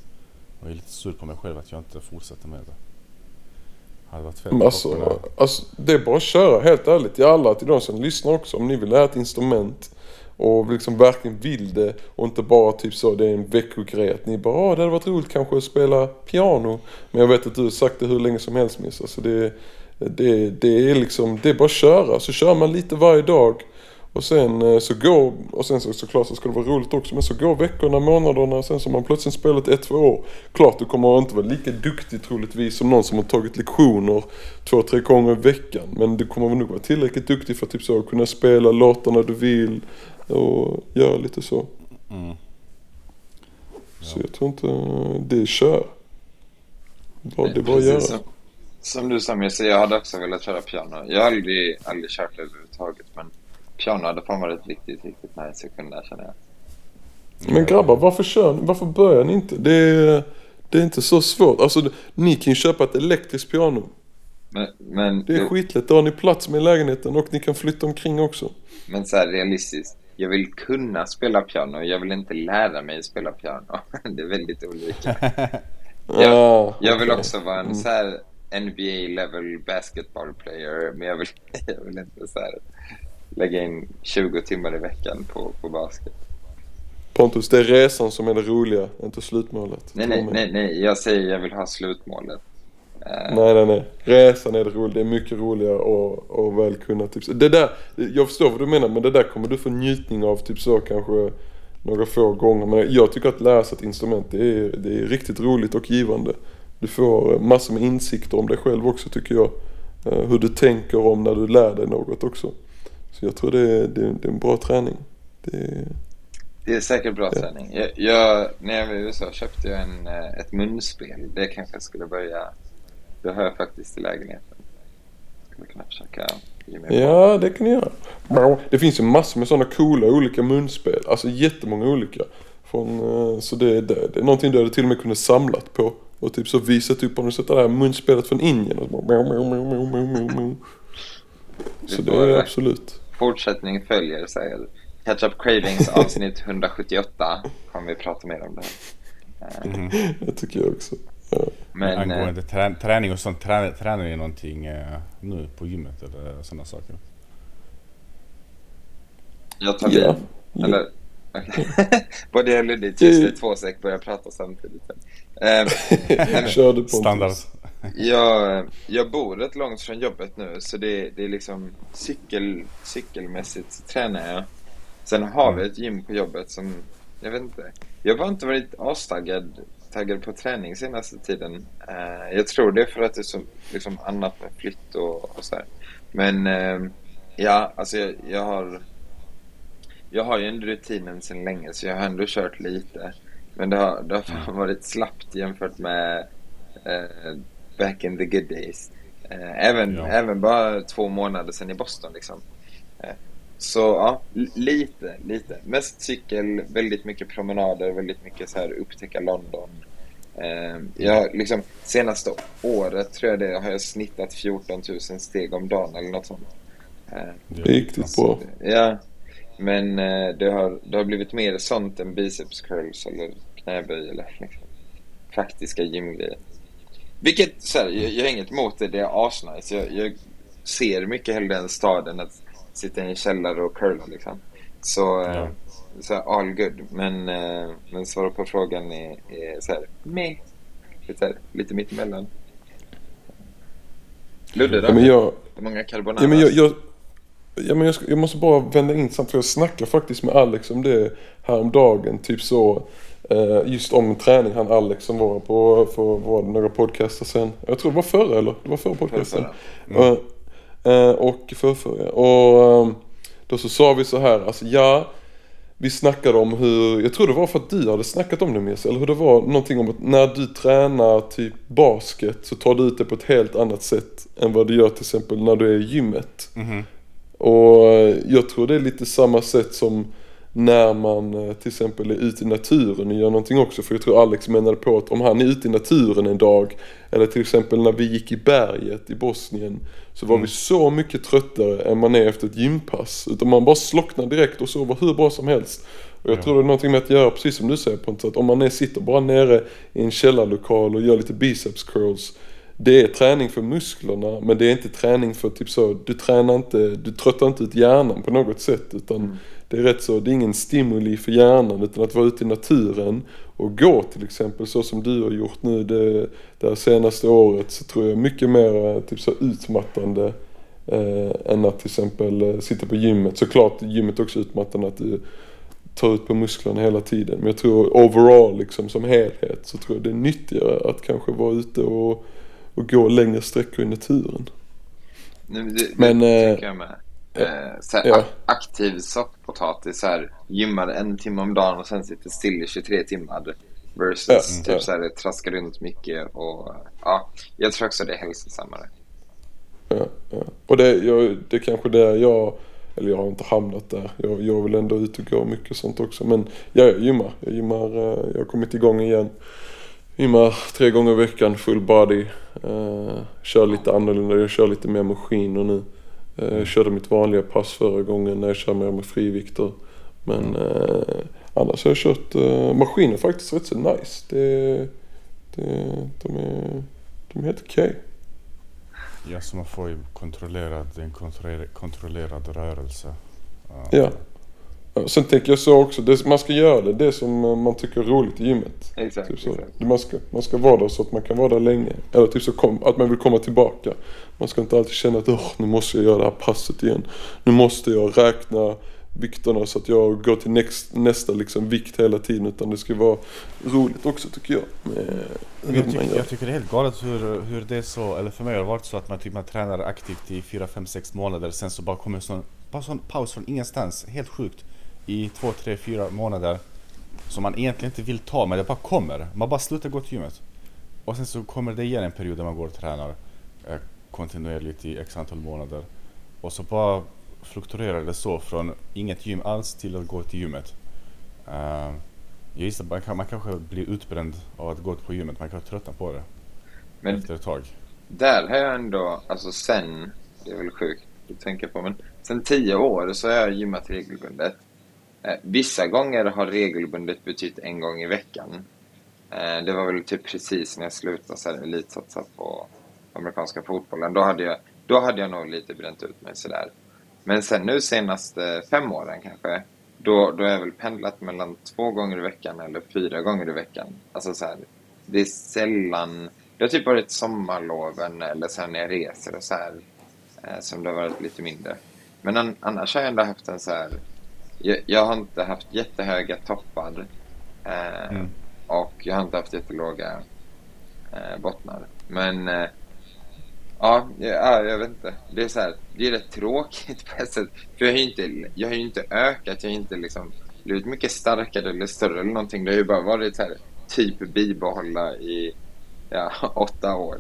Jag är lite sur på mig själv att jag inte fortsatte med det. Hade varit fett Men alltså, alltså, det är bara att köra helt ärligt till alla, till de som lyssnar också. Om ni vill lära ett instrument och liksom verkligen vill det och inte bara typ så det är en veckogrej att ni bara Åh, det hade varit roligt kanske att spela piano. Men jag vet att du har sagt det hur länge som helst Miss. Alltså det, det, det är liksom, det är bara att köra. Så kör man lite varje dag. Och sen eh, så går, och sen så såklart så ska det vara roligt också, men så går veckorna, månaderna, sen så har man plötsligt spelat ett, två år. Klart du kommer inte vara lika duktig troligtvis som någon som har tagit lektioner två, tre gånger i veckan. Men du kommer nog vara tillräckligt duktig för att typ så kunna spela låtarna du vill och göra lite så. Mm. Så jag tror inte, det är kör. Bara, det är bara att göra. som, som du sa Mirza, jag hade också velat köra piano. Jag har aldrig, aldrig kört det överhuvudtaget men piano hade fan varit riktigt, riktigt nice att kunna känna jag. Men grabbar, varför kör? Varför börjar ni inte? Det är, det är inte så svårt. Alltså, ni kan ju köpa ett elektriskt piano. Men, men, Det är skitlätt. Då har ni plats med lägenheten och ni kan flytta omkring också. men så här realistiskt. Jag vill kunna spela piano, jag vill inte lära mig spela piano. Det är väldigt olika. Jag, Ah, jag vill också vara en så här NBA level basketball player, men jag vill, jag vill inte så här lägga in 20 timmar i veckan på, på basket. Pontus, det är resan som är det roliga, inte slutmålet. Nej, nej, nej, nej, jag säger jag vill ha slutmålet. Eh, Nej, nej, nej. Resan är det roliga. Det är mycket roligare att, att väl kunna typ Det där, jag förstår vad du menar men det där kommer du få njutning av typ så kanske några få gånger. Men jag tycker att lära sig ett instrument det är, det är riktigt roligt och givande. Du får massor med insikter om dig själv också tycker jag. Eh, Hur du tänker om när du lär dig något också. Så jag tror det är, det är, det är en bra träning. Det är, Det är säkert bra träning. Jag, jag, när jag var i USA köpte jag en, eh, ett munspel. Det kanske jag skulle börja... Det har jag faktiskt i lägenheten. Skulle kunna försöka ge mig. Ja, det kan ni göra. Det finns ju massor med sådana coola olika munspel. Alltså jättemånga olika. Från, eh, så det, är- det, det är någonting du hade till och med kunnat samlat på. Och typ så visat upp om du sett det här munspelet från Indien. Och så, bara, så det är absolut. Fortsättning följer, säger Catch Up Cravings avsnitt 178. Kommer vi prata mer om det här. Det tycker jag också. Ja. Men eh, Angående trä, träning och sånt, trä, tränar ni någonting eh, nu på gymmet eller sådana saker? jag tar Ja. vid. Eller? okej. Både jag och Ludde, tyst i två sek, börjar prata samtidigt. Eh, Kör du Pontus. Standard. Jag, jag bor rätt långt från jobbet nu så det, det är liksom cykel, cykelmässigt tränar jag. Sen har vi ett gym på jobbet som, jag vet inte. Jag har bara inte varit astaggad taggad på träning senaste tiden. Eh, jag tror det är för att det är så liksom annat med flytt och, och sådär. Men eh, ja, alltså jag, jag har jag har ju en rutinen sedan länge så jag har ändå kört lite. Men det har, det har varit slappt jämfört med eh, back in the good days. Eh, även, Ja. även bara två månader sedan i Boston liksom. Eh, så ja, lite, lite. Mest cykel, väldigt mycket promenader, väldigt mycket så här upptäcka London. Eh, jag, liksom, senaste året tror jag det har jag snittat 14 000 steg om dagen eller något sånt. Det är riktigt bra. Ja, men det, har, det har blivit mer sånt än biceps curls eller knäböj eller liksom, praktiska gymgrejer. Vilket, så här, jag, jag har inget emot det, det är asnice. Jag, jag ser mycket hellre än staden att sitta i en källare och curla liksom. Så, eh, Ja. så här, all good. Men, eh, men svaret på frågan är, är så här, meh. Lite, här, lite mittemellan. Ludde då? Ja, jag, Hur många carbonara? Ja ja, men jag, ska, jag måste bara vända in för jag snackade faktiskt med Alex om det häromdagen. Typ så. eh, Just om träning. Han Alex som var på för var några podcaster sen. Jag tror det var förra eller? Det var förra podcasten. Förrförra. Eh, eh, och förrförra. Och eh, då så sa vi så här. Alltså ja. vi snackade om hur, jag tror det var för att du hade snackat om det med eller hur det var någonting om att när du tränar typ basket så tar du ut det på ett helt annat sätt än vad du gör till exempel när du är i gymmet. Mhm. Och jag tror det är lite samma sätt som när man eh, till exempel är ute i naturen och gör någonting också. För jag tror Alex menade på att om han är ute i naturen en dag eller till exempel när vi gick i berget i Bosnien så var vi så mycket tröttare än man är efter ett gympass. Utan man bara slocknar direkt och sover hur bra som helst. Och jag Ja. tror det är någonting med att göra precis som du säger Pontus, att om man är, sitter bara nere i en källarlokal och gör lite biceps curls det är träning för musklerna men det är inte träning för typ så, du tränar inte, du tröttar inte ut hjärnan på något sätt utan det är rätt så, det är ingen stimuli för hjärnan utan att vara ute i naturen och gå till exempel så som du har gjort nu det, det här senaste året så tror jag mycket mer eh, typ så utmattande eh, än att till exempel eh, sitta på gymmet. Såklart gymmet är också utmattande att du tar ut på musklerna hela tiden men jag tror overall liksom som helhet så tror jag det är nyttigare att kanske vara ute och, och gå längre sträckor i naturen. Nu, det, Men, det eh, tänker jag med. Eh, så här, ja. ak- Aktiv soffpotatis, så här, gymmar en timme om dagen och sen sitter still i 23 timmar. Versus Ja, typ ja. så här, traska runt mycket och ja, jag tror också det är hälsosammare. Ja, ja. Och det, jag, det är kanske där jag, eller jag har inte hamnat där. Jag, jag vill ändå ut och gå mycket sånt också. Men ja, jag gymmar. Jag gymmar, eh, jag har kommit igång igen. Gymmar tre gånger i veckan, full body. Eh, kör lite annorlunda, jag kör lite mer maskiner nu. Eh, jag körde mitt vanliga pass förra gången när jag kör mer med frivikter. Men eh, annars har jag kört eh, maskiner faktiskt rätt så nice. Det, det, de, är, de är helt okej. Ja, så man får ju kontrollerad, en kontrollerad, kontrollerad rörelse. Ja. Sen tänker jag så också, det, man ska göra det, det som eh, man tycker är roligt i gymmet. Exakt. Typ så. exakt. Man, ska, man ska vara där så att man kan vara där länge. Eller typ så kom, att man vill komma tillbaka. Man ska inte alltid känna att Åh, nu måste jag göra det här passet igen. Nu måste jag räkna vikterna så att jag går till näst, nästa liksom vikt hela tiden. Utan det ska vara roligt också tycker jag. Jag tycker, jag tycker det är helt galet hur, hur det är så, eller för mig har det varit så att man, typ, man tränar aktivt i 4, 5, 6 månader sen så bara kommer en sån, bara sån paus från ingenstans, helt sjukt. I 2, 3, 4 månader som man egentligen inte vill ta men det bara kommer. Man bara slutar gå till gymmet. Och sen så kommer det igen en period där man går och tränar eh, kontinuerligt i x antal månader. Och så bara fluktuerar det så från inget gym alls till att gå till gymmet. Eh, jag gissar man, kan, man kanske blir utbränd av att gå på gymmet, man kanske tröttnar på det Men efter ett tag. där har jag ändå, alltså sen, det är väl sjukt att tänka på, men sen tio år så har jag gymmat regelbundet. Eh, vissa gånger har regelbundet betytt en gång i veckan. Eh, det var väl typ precis när jag slutade så här, elitsatsa på amerikanska fotbollen. Då hade, jag, då hade jag nog lite bränt ut mig sådär. Men sen nu senaste fem åren kanske, då, då har jag väl pendlat mellan två gånger i veckan eller fyra gånger i veckan. Alltså så här, det är sällan, det har typ varit sommarloven eller sen när jag reser och så här, eh, som det har varit lite mindre. Men an, annars har jag ändå haft en så här, jag, jag har inte haft jättehöga toppar eh, Mm. och jag har inte haft jättelåga eh, bottnar. Men eh, ja, ja, jag vet inte. Det är så här, det är rätt tråkigt på ett sätt. För jag har ju inte, jag har inte ökat, jag har inte liksom blivit mycket starkare eller större eller någonting. Det har ju bara varit så här, typ bibehålla i ja, åtta år.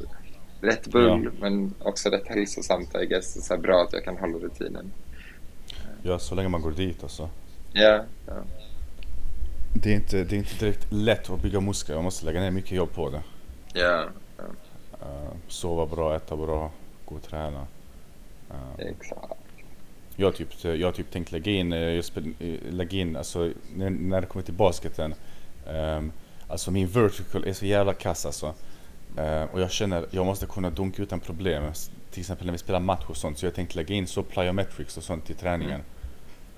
Rätt bull, Ja. men också rätt hälsosamt I guess. Så bra att jag kan hålla rutinen. Ja, så länge man går dit alltså. Ja, ja. Det är inte, det är inte direkt lätt att bygga muskler, man måste lägga ner mycket jobb på det. ja, ja Eh, sova bra, äta bra, gå och träna. Eh, exakt. Jag typ, jag typ tänkt lägga in, eh, eh, lägga in alltså, när, när det kommer till basketen. ehm, alltså min vertical är så jävla kass alltså. Eh, och jag känner, jag måste kunna dunka utan problem. Till exempel när vi spelar match och sånt. Så jag tänkte lägga in så plyometrics och sånt i träningen.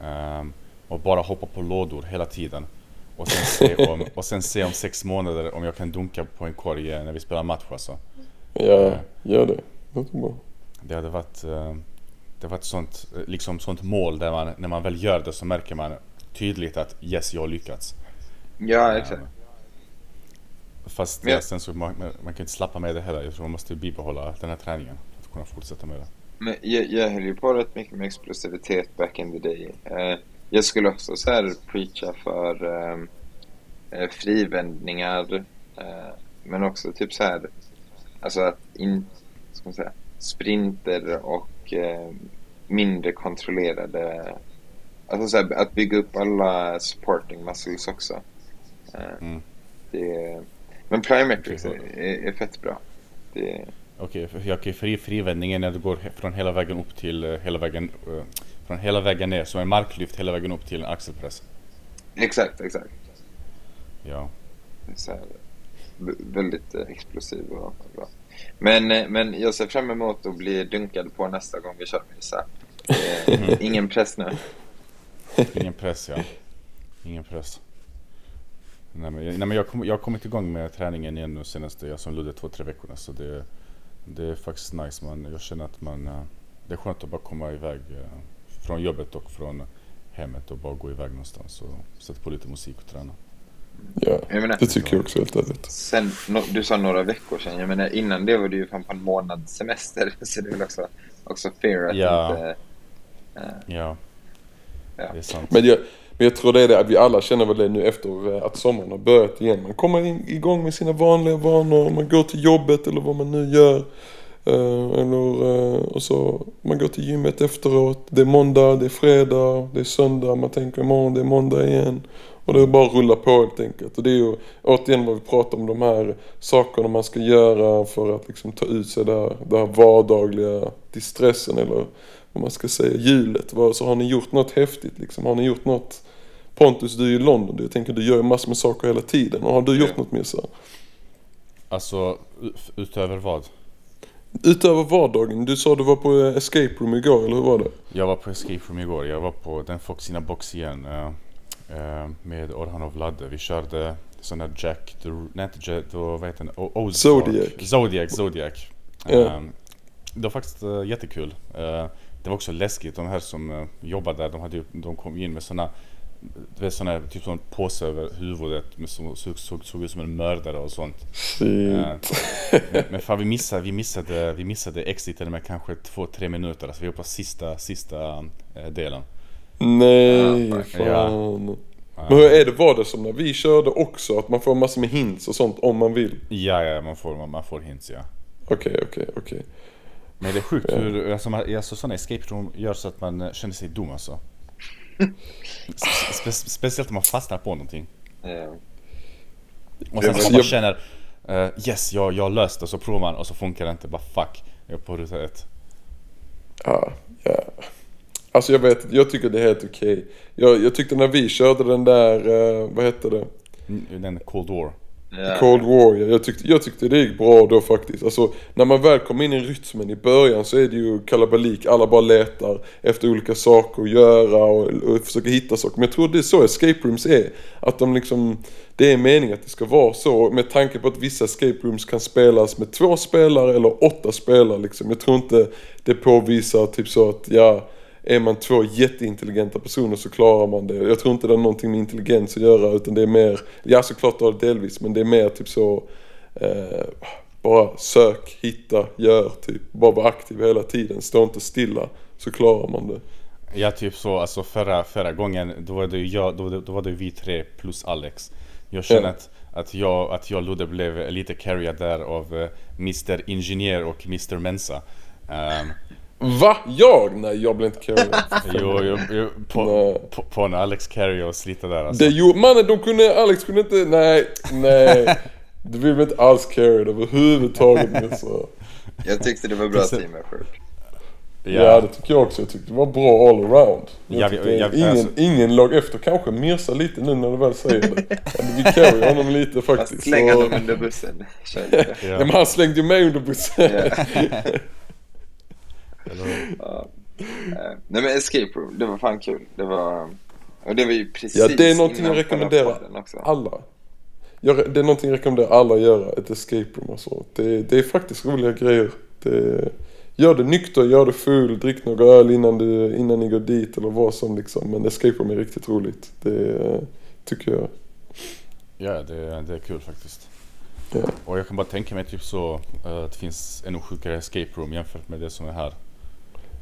Ehm, och bara hoppa på lådor hela tiden. Och sen, se om, och sen se om sex månader om jag kan dunka på en korg eh, när vi spelar match alltså. Ja, gör det. Låter bra. Det hade varit, eh, det var ett sånt, eh, liksom sånt mål där man, när man väl gör det så märker man tydligt att yes, jag har lyckats. Ja, exakt. Fast Men jag- eh, sen så man, man man kan inte slappa med det heller. Jag tror man måste bibehålla den här träningen för att kunna fortsätta med det. Men jag, jag höll ju på rätt mycket med explosivitet back in the day. Eh, jag skulle också så här preacha för eh, eh, frivändningar. Eh, men också typ så här, alltså att in, ska man säga, sprinter och eh, mindre kontrollerade, alltså så här, att bygga upp alla supporting muscles också. Eh, Mm. det, men plyometrics är, är, är fett bra. Det, Okej, för- okej, fri, är när du går från hela vägen upp till eh, hela vägen eh, från hela vägen ner, som en marklyft hela vägen upp till en axelpress. exakt, exakt. Ja. Så här, väldigt eh, explosiv och bra. Men, men jag ser fram emot att bli dunkad på nästa gång vi kör Misa. Eh, ingen press nu. Ingen press ja. Ingen press. Nej men, nej, men jag, kom, jag har kommit igång med träningen igen nu senaste, jag som Ludde, två, tre veckorna. Så det, det är faktiskt nice. Man, jag känner att man, eh, det är skönt att bara komma iväg eh, från jobbet och från hemmet och bara gå iväg någonstans och sätta på lite musik och träna. Ja, Jag menar, det tycker jag också helt ärligt. sen, no, du sa några veckor sedan, jag menar innan det var du ju fan på en månads semester. Så det är väl också, också fair att Ja. inte... eh, Ja, Ja. det är sant. Men jag, men jag tror det är det att vi alla känner väl det nu efter eh, att sommaren har börjat igen. Man kommer in, igång med sina vanliga vanor, man går till jobbet eller vad man nu gör. Eh, eller, eh, och så man går till gymmet efteråt. Det är måndag, det är fredag, det är söndag. Man tänker imorgon det är måndag igen. Och det är bara att rulla på helt enkelt. Och det är ju återigen vad vi pratar om de här sakerna man ska göra för att liksom ta ut sig det här, det här vardagliga distressen eller vad man ska säga, hjulet. Vad- Så har ni gjort något häftigt liksom? Har ni gjort något? Pontus, du är i London. Jag tänker du gör massor med saker hela tiden. Och har du gjort Ja. något mer så? Alltså, utöver vad? Utöver vardagen. Du sa du var på eh, escape room igår, eller hur var det? Jag var på Escape Room igår. Jag var på den Foxina Box igen. eh, eh, med Orhan och Vladde. Vi körde sån här Jack, the, nej inte Jack, då, vad heter den? O-. Zodiac. Zodiac, Zodiac. Ja. Eh, det var faktiskt uh, jättekul. Eh, det var också läskigt. De här som uh, jobbade där, de, hade, ju- de kom in med såna du vet sån här, typ sån påse över huvudet med som såg, såg, såg ut som en mördare och sånt. Shit. Eh, men, men fan vi missade, vi missade, vi missade exiten med kanske två, tre minuter. Alltså vi var på sista, sista eh, delen. Nej, Ja, fan. Ja. Men hur är det, var det som när vi körde också? Att man får massor med hints och sånt om man vill? Ja, ja man, får, man, man får hints ja. Okej, okej, okej. Men det är sjukt hur alltså, man, alltså, sådana escape room gör så att man eh, känner sig dum alltså. Spe, speciellt om man fastnar på någonting. eh, Och sen så man känner eh, Yes, jag, jag löst det. Så provar man och så funkar det inte. Bara fuck. Jag är på ruta ett. Ja, ja. Alltså jag vet jag tycker det är helt okej. Jag, jag tyckte när vi körde den där, eh, vad hette det? Mm, Den Cold War. Yeah. Cold Warrior. Jag tyckte, jag tyckte det gick bra då faktiskt. Alltså när man väl kom in i rytmen i början så är det ju kalabalik. Alla bara letar efter olika saker att göra och, och försöker hitta saker. Men jag tror det är så escape rooms är. Att de liksom, det är meningen att det ska vara så. Med tanke på att vissa escape rooms kan spelas med två spelare eller åtta spelare liksom. Jag tror inte det påvisar typ så att ja, är man två jätteintelligenta personer så klarar man det. Jag tror inte det har någonting med intelligens att göra utan det är mer, ja såklart det har det delvis men det är mer typ så eh, bara sök, hitta, gör typ. Bara vara aktiv hela tiden, stå inte stilla så klarar man det. Ja typ så, alltså förra, förra gången då var det ju jag, då, då var det vi tre plus Alex. Jag känner att, att jag, att jag Ludde blev lite carried där av eh, Mr Ingenjör och Mr Mensa. Ehm, Va? Jag? Nej jag blev inte carried. jo, jo, jo, på, på, på när Alex carry oss lite där alltså. Det gjorde, mannen de kunde, Alex kunde inte, nej, nej. Du vill väl inte alls carried överhuvudtaget så. Jag tyckte det var bra team effort. Ja. det tycker jag också. Jag tyckte det var bra all around. Jag Ja, vi- tyckte ja, ingen, alltså- ingen lag efter. Kanske Mirsa lite nu när du väl säger det. Men vi carry honom lite Fast faktiskt. släng så- honom under bussen. Ja. Nej, men han slängde ju mig under bussen. Ja. Eh, Nej men Escape Room, det var fan kul. Det var... Och det var ju precis Ja, det är någonting jag rekommenderar. Alla. Jag, det är någonting jag rekommenderar alla att göra. Ett escape room och så. Det, det är faktiskt roliga grejer. Det, gör det nykter, gör det full, drick några öl innan, du, innan ni går dit eller vad som liksom. Men escape room är riktigt roligt. Det tycker jag. Ja, det, det är kul faktiskt. Ja. Och jag kan bara tänka mig typ så eh, att det finns ännu sjukare escape room jämfört med det som är här.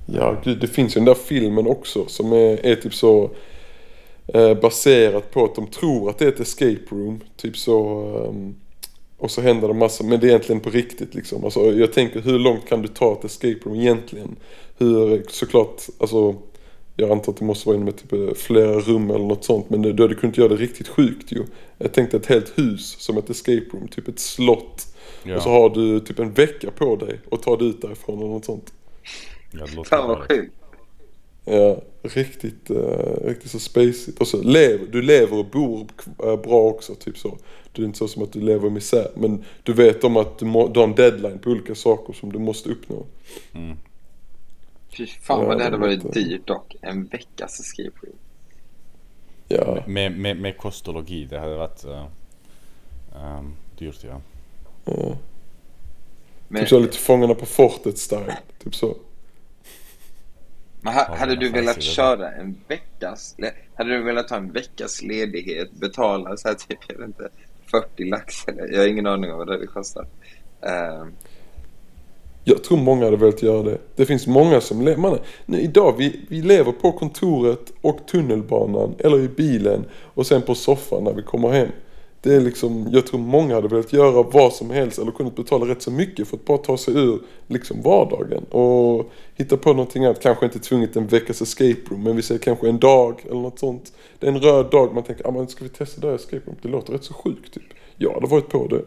Ja, gud, det finns ju den där filmen också som är, är typ så Eh, baserat på att de tror att det är ett escape room. Typ så. ehm, och så händer det massa, men det är egentligen på riktigt liksom. Alltså, jag tänker hur långt kan du ta ett escape room egentligen? Hur, såklart, alltså. Jag antar att det måste vara inom typ eh, flera rum eller något sånt. Men du hade kunnat göra det riktigt sjukt ju. Jag tänkte ett helt hus som ett escape room. Typ ett slott. Ja. Och så har du typ en vecka på dig och tar dig ut därifrån eller något sånt. Ja, det låter Fan vad sjukt. Ja, riktigt, uh, riktigt så spacigt. Och så lever, du lever och bor eh, bra också, typ så. Det är inte så som att du lever i misär. Men du vet om att du, må, du har en deadline på olika saker som du måste uppnå. Fy fan Ja, vad det hade varit låter- dyrt dock. En veckas escape room. Ja, Med, med, med kost och logi, det hade varit uh, um, dyrt ja. ja. Men, Typ så lite Fångarna på fortet style. Typ så. Men ha, hade du velat köra en veckas... Hade du velat ha en veckas ledighet, betala så här typ, jag vet inte, 40 lax eller? Jag har ingen aning om vad det hade kostat. Ehm, Jag tror många hade velat göra det. Det finns många som lever, man, nu, idag vi, vi lever på kontoret och tunnelbanan eller i bilen och sen på soffan när vi kommer hem. Det är liksom, jag tror många hade velat göra vad som helst eller kunnat betala rätt så mycket för att bara ta sig ur liksom vardagen och hitta på någonting annat. Kanske inte tvunget en veckas escape room men vi säger kanske en dag eller något sånt. Det är en röd dag man tänker, ah, men ska vi testa det här escape room? Det låter rätt så sjukt typ. Jag hade varit på det.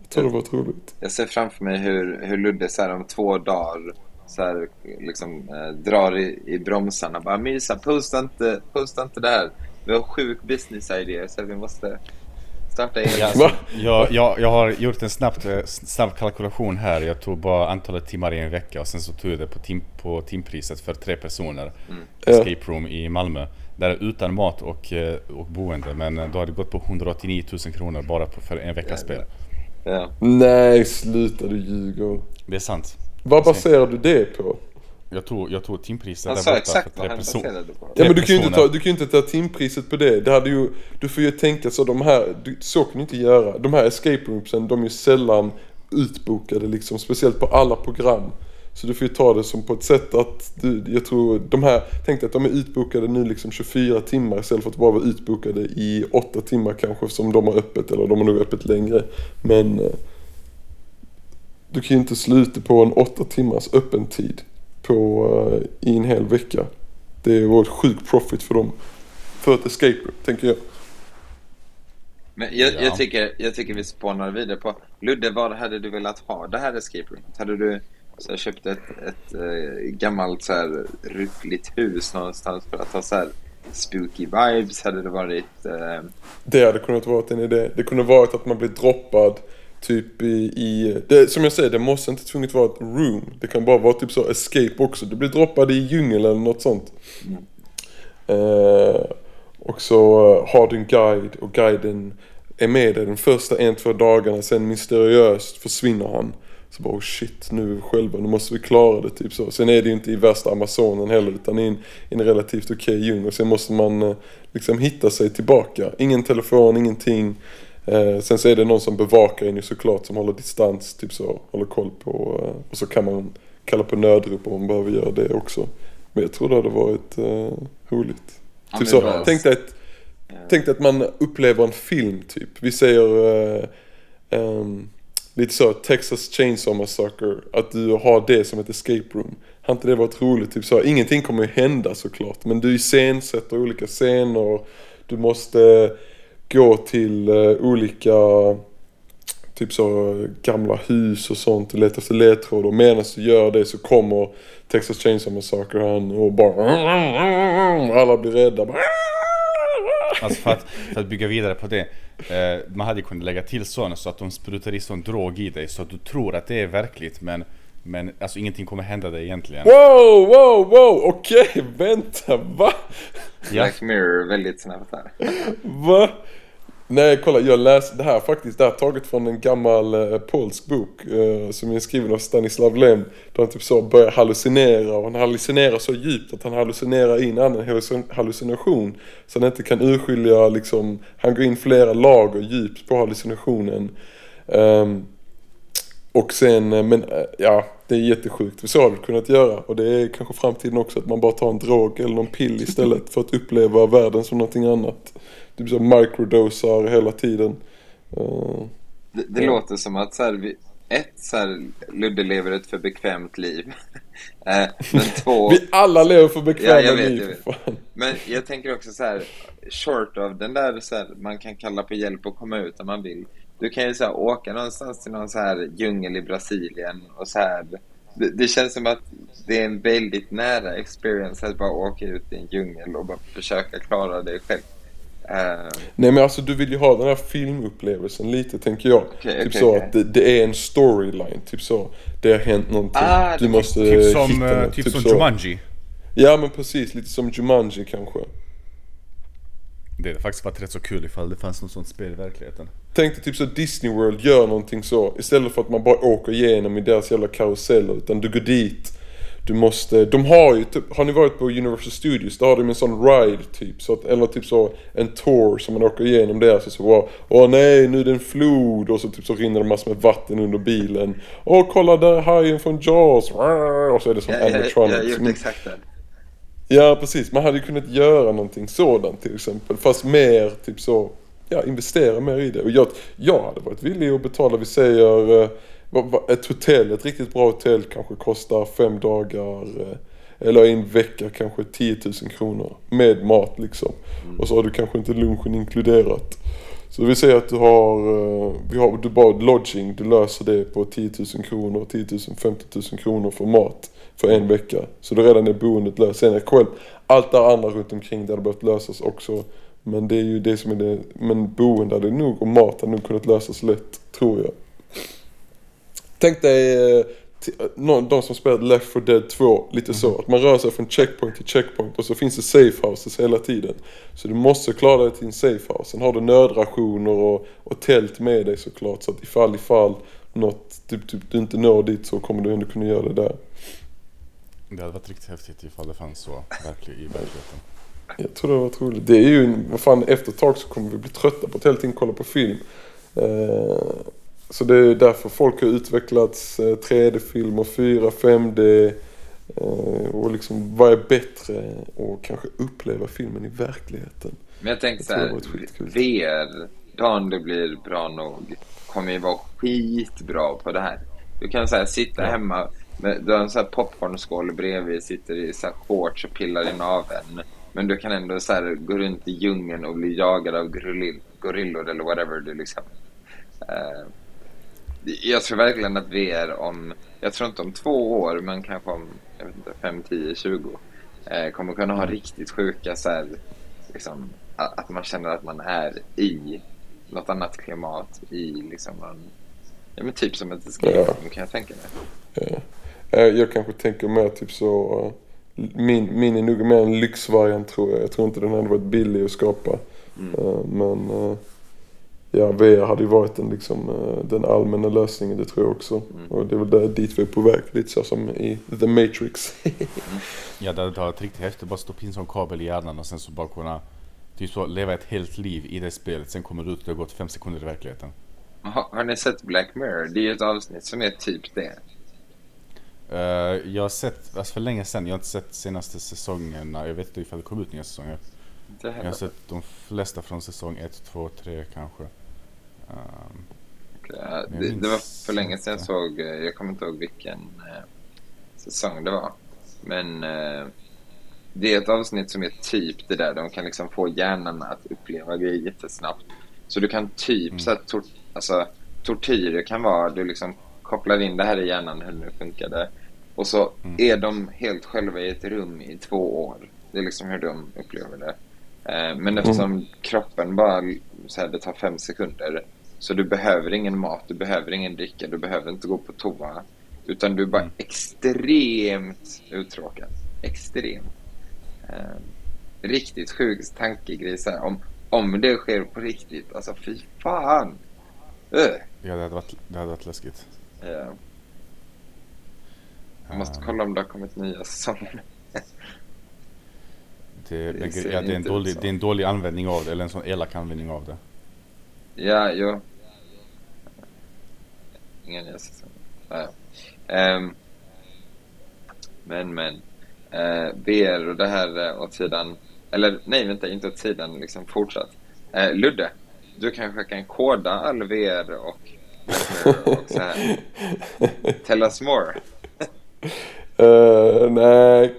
Jag tror det var roligt. jag ser framför mig hur, hur Ludde så här om två dagar så här, liksom, eh, drar i, i bromsarna. Bara mysa, posta inte, posta inte det här. Vi har sjuk business idé så vi måste starta Ja, egen. alltså, jag, jag, jag har gjort en snabbt, eh, snabb kalkylation här. Jag tog bara antalet timmar i en vecka och sen så tog jag det på, tim, på timpriset för tre personer. Ja. Escape room i Malmö. Där är utan mat och, eh, och boende. Men eh, då har det gått på 189 000 kronor bara på, för en veckas spel. Ja. Nej, sluta du ljuger. Det är sant. Vad baserar du det på? Jag tog, jag tog timpriset Han där sa borta exakt för vad tre han personer. baserade på. Ja men du kan ju inte ta, du kan ju inte ta timpriset på det. det hade ju, du får ju tänka så de här, du, så kan du inte göra. De här escape roomsen, de är ju sällan utbokade liksom. Speciellt på alla program. Så du får ju ta det som på ett sätt att du, jag tror de här, tänk dig att de är utbokade nu liksom 24 timmar istället för att bara vara utbokade i 8 timmar kanske som de har öppet eller de har nog öppet längre. Men eh, du kan ju inte sluta på en 8 timmars öppen tid på, eh, i en hel vecka. Det var ett sjukt profit för dem. För ett escape room, tänker jag. Men jag, Ja. jag, tycker, jag tycker vi spånar vidare på Ludde, vad hade du velat ha det här escape roomet? Hade du så här, köpt ett, ett eh, gammalt så här ruckligt hus någonstans för att ha så här spooky vibes? Hade det varit... Eh, Det hade kunnat vara en idé. Det kunde varit att man blir droppad typ i... i det, som jag säger, det måste inte tvunget vara ett room. Det kan bara vara typ så escape också. Du blir droppad i djungel eller något sånt. Eh, och så eh, har du en guide och guiden är med dig de första en, två dagarna. Sen mysteriöst försvinner han. Så bara oh shit, nu är vi själva, nu måste vi klara det. Typ så. Sen är det ju inte i värsta Amazonen heller utan i en, i en relativt okej djungel. Sen måste man eh, liksom hitta sig tillbaka. Ingen telefon, ingenting. Eh, sen så är det någon som bevakar en ju såklart som håller distans, typ så. Håller koll på. Eh, och så kan man kalla på nödrop om man behöver göra det också. Men jag tror det hade varit eh, roligt. Ja, typ så. bra. Tänk dig att Tänk dig att man upplever en film typ. Vi säger eh, ehm, lite så Texas Chainsaw Massacre. Att du har det som ett escape room. Har inte det varit roligt? Typ så. Ingenting kommer ju hända såklart. Men du iscensätter olika scener. Du måste gå till eh, olika typ så gamla hus och sånt och leta efter ledtrådar. Medan du gör det så kommer Texas Chainsaw Massacre han och bara alla blir rädda. Alltså för att, för att bygga vidare på det. Eh, man hade ju kunnat lägga till sådana så att de sprutar i sån drog i dig så att du tror att det är verkligt men men alltså ingenting kommer hända dig egentligen. Wow, wow, wow, okej, vänta, va? Ja. Black Mirror väldigt snabbt här. Va? Nej, kolla, jag läste det här faktiskt, det här är taget från en gammal eh, polsk bok eh, som är skriven av Stanislav Lem. Där han typ så börjar hallucinera och han hallucinerar så djupt att han hallucinerar in en annan hallucin- hallucination. Så han inte kan urskilja liksom, han går in flera lager djupt på hallucinationen. Ehm, och sen, eh, men eh, ja, Det är jättesjukt. Så har vi kunnat göra. Och det är kanske framtiden också att man bara tar en drog eller någon pill istället för att uppleva världen som någonting annat. Typ så microdosar hela tiden. Uh, det, det ja. låter som att så här, vi, ett, så här, Ludde lever ett för bekvämt liv. eh, men två... Vi alla lever för bekväma ja, vet, liv. Jag men jag tänker också så här, short of den där så här, man kan kalla på hjälp och komma ut om man vill. Du kan ju så här, åka någonstans till någon så här djungel i Brasilien och så här. Det, det, känns som att det är en väldigt nära experience att bara åka ut i en djungel och bara försöka klara det själv. Uh... Nej men alltså du vill ju ha den här filmupplevelsen lite tänker jag. Okay, typ okay, så okay. att det, det, är en storyline, typ så. Det har hänt någonting. Ah, du måste typ som, hitta något, typ, typ som så. Jumanji. Ja men precis, lite som Jumanji kanske. Det hade faktiskt varit rätt så kul ifall det fanns något sånt spel i verkligheten. Tänk dig typ så Disney World gör någonting så. Istället för att man bara åker igenom i deras jävla karuseller. Utan du går dit du måste, de har ju typ, har ni varit på Universal Studios? Då har de en sån ride typ, så att, eller typ så en tour som man åker igenom där så så wow, åh nej nu är det en flod och så typ så rinner det massor med vatten under bilen. Åh kolla där hajen från Jaws, och så är det som ja, animatronics. Jag, jag, jag gjort exakt det. Ja precis, man hade kunnat göra någonting sådant till exempel, fast mer typ så, ja investera mer i det. Och jag, jag hade varit villig att betala, vi säger eh, ett hotell, ett riktigt bra hotell kanske kostar fem dagar eh, eller en vecka kanske 10 000 kronor med mat liksom. Mm. Och så har du kanske inte lunchen inkluderat. Så vi säger att du har, eh, vi har du bara lodging, du löser det på 10 000 kronor, 10 000, 50 000 kronor för mat för en vecka. Så då redan är boendet löst. Sen är själv, allt det andra runt omkring det hade behövt lösas också. Men det är ju det som är det, men boende hade nog och mat hade nog kunnat lösas lätt, tror jag. Tänk dig eh, de som spelat Left 4 Dead 2, lite så. Mm. Att man rör sig från checkpoint till checkpoint och så finns det safe houses hela tiden. Så du måste klara dig till en safe house. Sen har du nödrationer och, och tält med dig såklart. Så att ifall ifall något, typ, typ, du inte når dit så kommer du ändå kunna göra det där. Det hade varit riktigt häftigt ifall det fanns så verkligen i verkligheten. Jag tror det var roligt. Det är ju, vad fan efter ett tag så kommer vi bli trötta på att hela tiden kolla på film. Eh, så det är därför folk har utvecklats 3D-film och 4, 5D och liksom vad är bättre och kanske uppleva filmen i verkligheten. Men jag tänkte såhär, VR, dagen det blir bra nog, kommer ju vara skitbra på det här. Du kan såhär sitta ja. hemma, du har en sån här popcornskål bredvid, sitter i så här shorts och pillar i naveln. Men du kan ändå så här, gå runt i djungeln och bli jagad av gorillor eller whatever du liksom. Uh, jag tror verkligen att VR om, jag tror inte om två år, men kanske om, jag vet inte, fem, tio, tjugo, eh, kommer kunna ha riktigt sjuka så här, liksom, att man känner att man är i något annat klimat, i liksom en, ja men typ som ett escape ja. kan jag tänka mig. Ja. Eh, jag kanske tänker mer typ så, eh, min, min är nog mer en lyxvariant tror jag. Jag tror inte den hade varit billig att skapa. Mm. Eh, men ja, VR hade ju varit den, liksom, den allmänna lösningen, det tror jag också. Mm. Och det är väl där, dit vi är på väg, lite så som i The Matrix. ja, det hade varit riktigt häftigt att bara stoppa in som kabel i hjärnan och sen så bara kunna typ så, leva ett helt liv i det spelet. Sen kommer du ut och det har gått fem sekunder i verkligheten. Har, har ni sett Black Mirror? Det är ju ett avsnitt som är typ det. Uh, jag har sett, alltså för länge sedan, jag har inte sett senaste säsongerna. Jag vet inte ifall det kom ut nya säsonger. Jag har sett de flesta från säsong 1, 2, 3 kanske. Um, ja, det, det, var för länge sedan jag såg, eh, jag kommer inte ihåg vilken eh, säsong det var. Men eh, det är ett avsnitt som är typ det där, de kan liksom få hjärnan att uppleva grejer jättesnabbt. Så du kan typ mm. så här, tor alltså, tortyr kan vara, du liksom kopplar in det här i hjärnan hur det nu funkade. Och så mm. är de helt själva i ett rum i två år. Det är liksom hur de upplever det. Eh, men eftersom mm. kroppen bara, så här, det tar fem sekunder så du behöver ingen mat, du behöver ingen dricka, du behöver inte gå på toa. Utan du är bara mm. extremt uttråkad. Extremt. Eh, riktigt sjuk tankegrej så här, om, om det sker på riktigt. Alltså fy fan. Uh. Ja, det hade varit, det hade varit läskigt. Ja. Jag måste kolla om det har kommit nya säsonger. det, det, ja, det, är en dålig, det är en dålig användning av det, eller en sån elak användning av det. Ja, jo. Ingen nya säsong. Ja. Um, Men, men. Eh, VR och det här eh, åt sidan. Eller nej, vänta, inte åt sidan, liksom fortsatt. Eh, Ludde, du kanske kan koda all VR och, och så här. Tell us more. Uh, nej,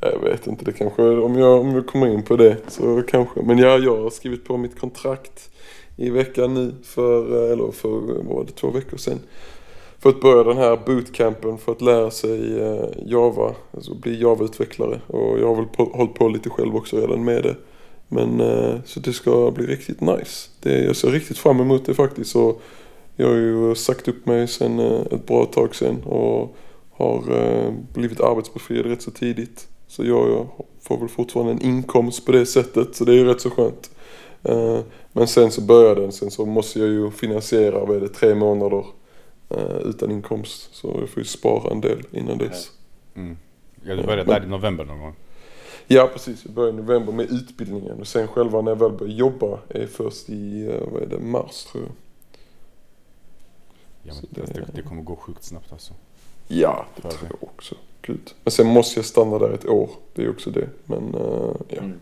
jag vet inte. Det kanske, om jag, om jag kommer in på det så kanske. Men ja, jag har skrivit på mitt kontrakt i veckan nu för, eh, eller för, vad var det, två veckor sedan. För att börja den här bootcampen för att lära sig Java, alltså bli Java-utvecklare. Och jag har väl på, hållit på lite själv också redan med det. Men så det ska bli riktigt nice. Det, jag ser riktigt fram emot det faktiskt. Och jag har ju sagt upp mig sen ett bra tag sen och har blivit arbetsbefriad rätt så tidigt. Så jag, får väl fortfarande en inkomst på det sättet. Så det är ju rätt så skönt. Uh, men sen så börjar den. Sen så måste jag ju finansiera, vad är det, tre månader utan inkomst. Så jag får ju spara en del innan dess. Mm. Ja, du började där i november någon gång? Ja, precis. Jag börjar i november med utbildningen. Och sen själva när jag väl börjar jobba är först i, vad är det, mars tror jag. Ja, men det, det, det kommer gå sjukt snabbt alltså. Ja, det tror jag också. Gud. Men sen måste jag stanna där ett år. Det är också det. Men uh, ja. Mm.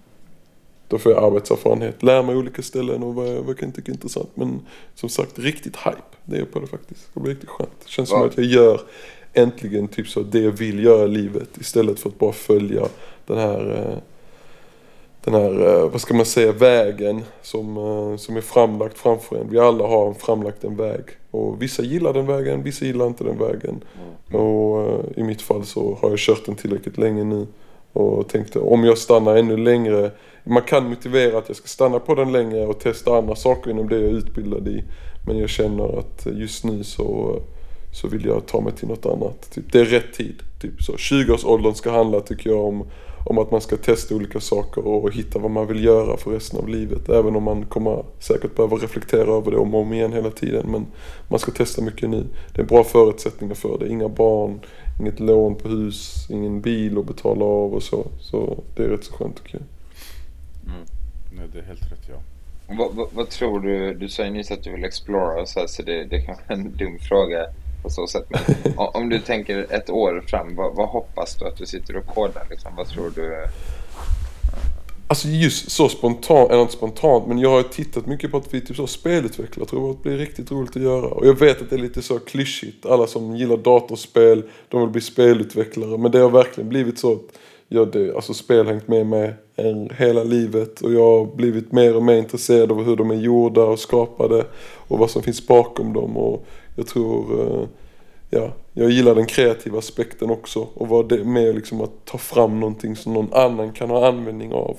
Då får jag arbetserfarenhet. Lär mig olika ställen och vad, vad jag kan tycka är intressant. Men som sagt, riktigt hype. Det är jag på det faktiskt. Det blir riktigt skönt. Det känns Va? som att jag gör äntligen typ så det jag vill göra i livet. Istället för att bara följa den här uh, den här, eh, vad ska man säga, vägen som, eh, som är framlagt framför en. Vi alla har framlagt en väg. Och vissa gillar den vägen, vissa gillar inte den vägen. Mm. Och eh, i mitt fall så har jag kört den tillräckligt länge nu. Och tänkte om jag stannar ännu längre. Man kan motivera att jag ska stanna på den längre och testa andra saker inom det jag är utbildad i. Men jag känner att just nu så, så vill jag ta mig till något annat. Typ, det är rätt tid. Typ så 20-årsåldern ska handla tycker jag om om att man ska testa olika saker och hitta vad man vill göra för resten av livet. Även om man kommer säkert behöva reflektera över det om och om igen hela tiden. Men man ska testa mycket nu. Det är bra förutsättningar för det. Inga barn, inget lån på hus, ingen bil att betala av och så. Så det är rätt så skönt tycker jag. Mm. Nej, det är helt rätt ja. Vad, vad, vad, tror du? Du sa ju nyss att du vill explora och så, här, så det, det kanske är en dum fråga på så sätt. Men om du tänker ett år fram, vad, vad, hoppas du att du sitter och kodar? Liksom? Vad tror du? Alltså just så spontant, eller inte spontant, men jag har tittat mycket på att vi typ så spelutvecklare tror att det blir riktigt roligt att göra. Och jag vet att det är lite så klyschigt. Alla som gillar datorspel, de vill bli spelutvecklare. Men det har verkligen blivit så att jag det, alltså spel hängt med mig hela livet. Och jag har blivit mer och mer intresserad av hur de är gjorda och skapade. Och vad som finns bakom dem. Och jag tror, eh, ja, jag gillar den kreativa aspekten också och vara med liksom att ta fram någonting som någon annan kan ha användning av.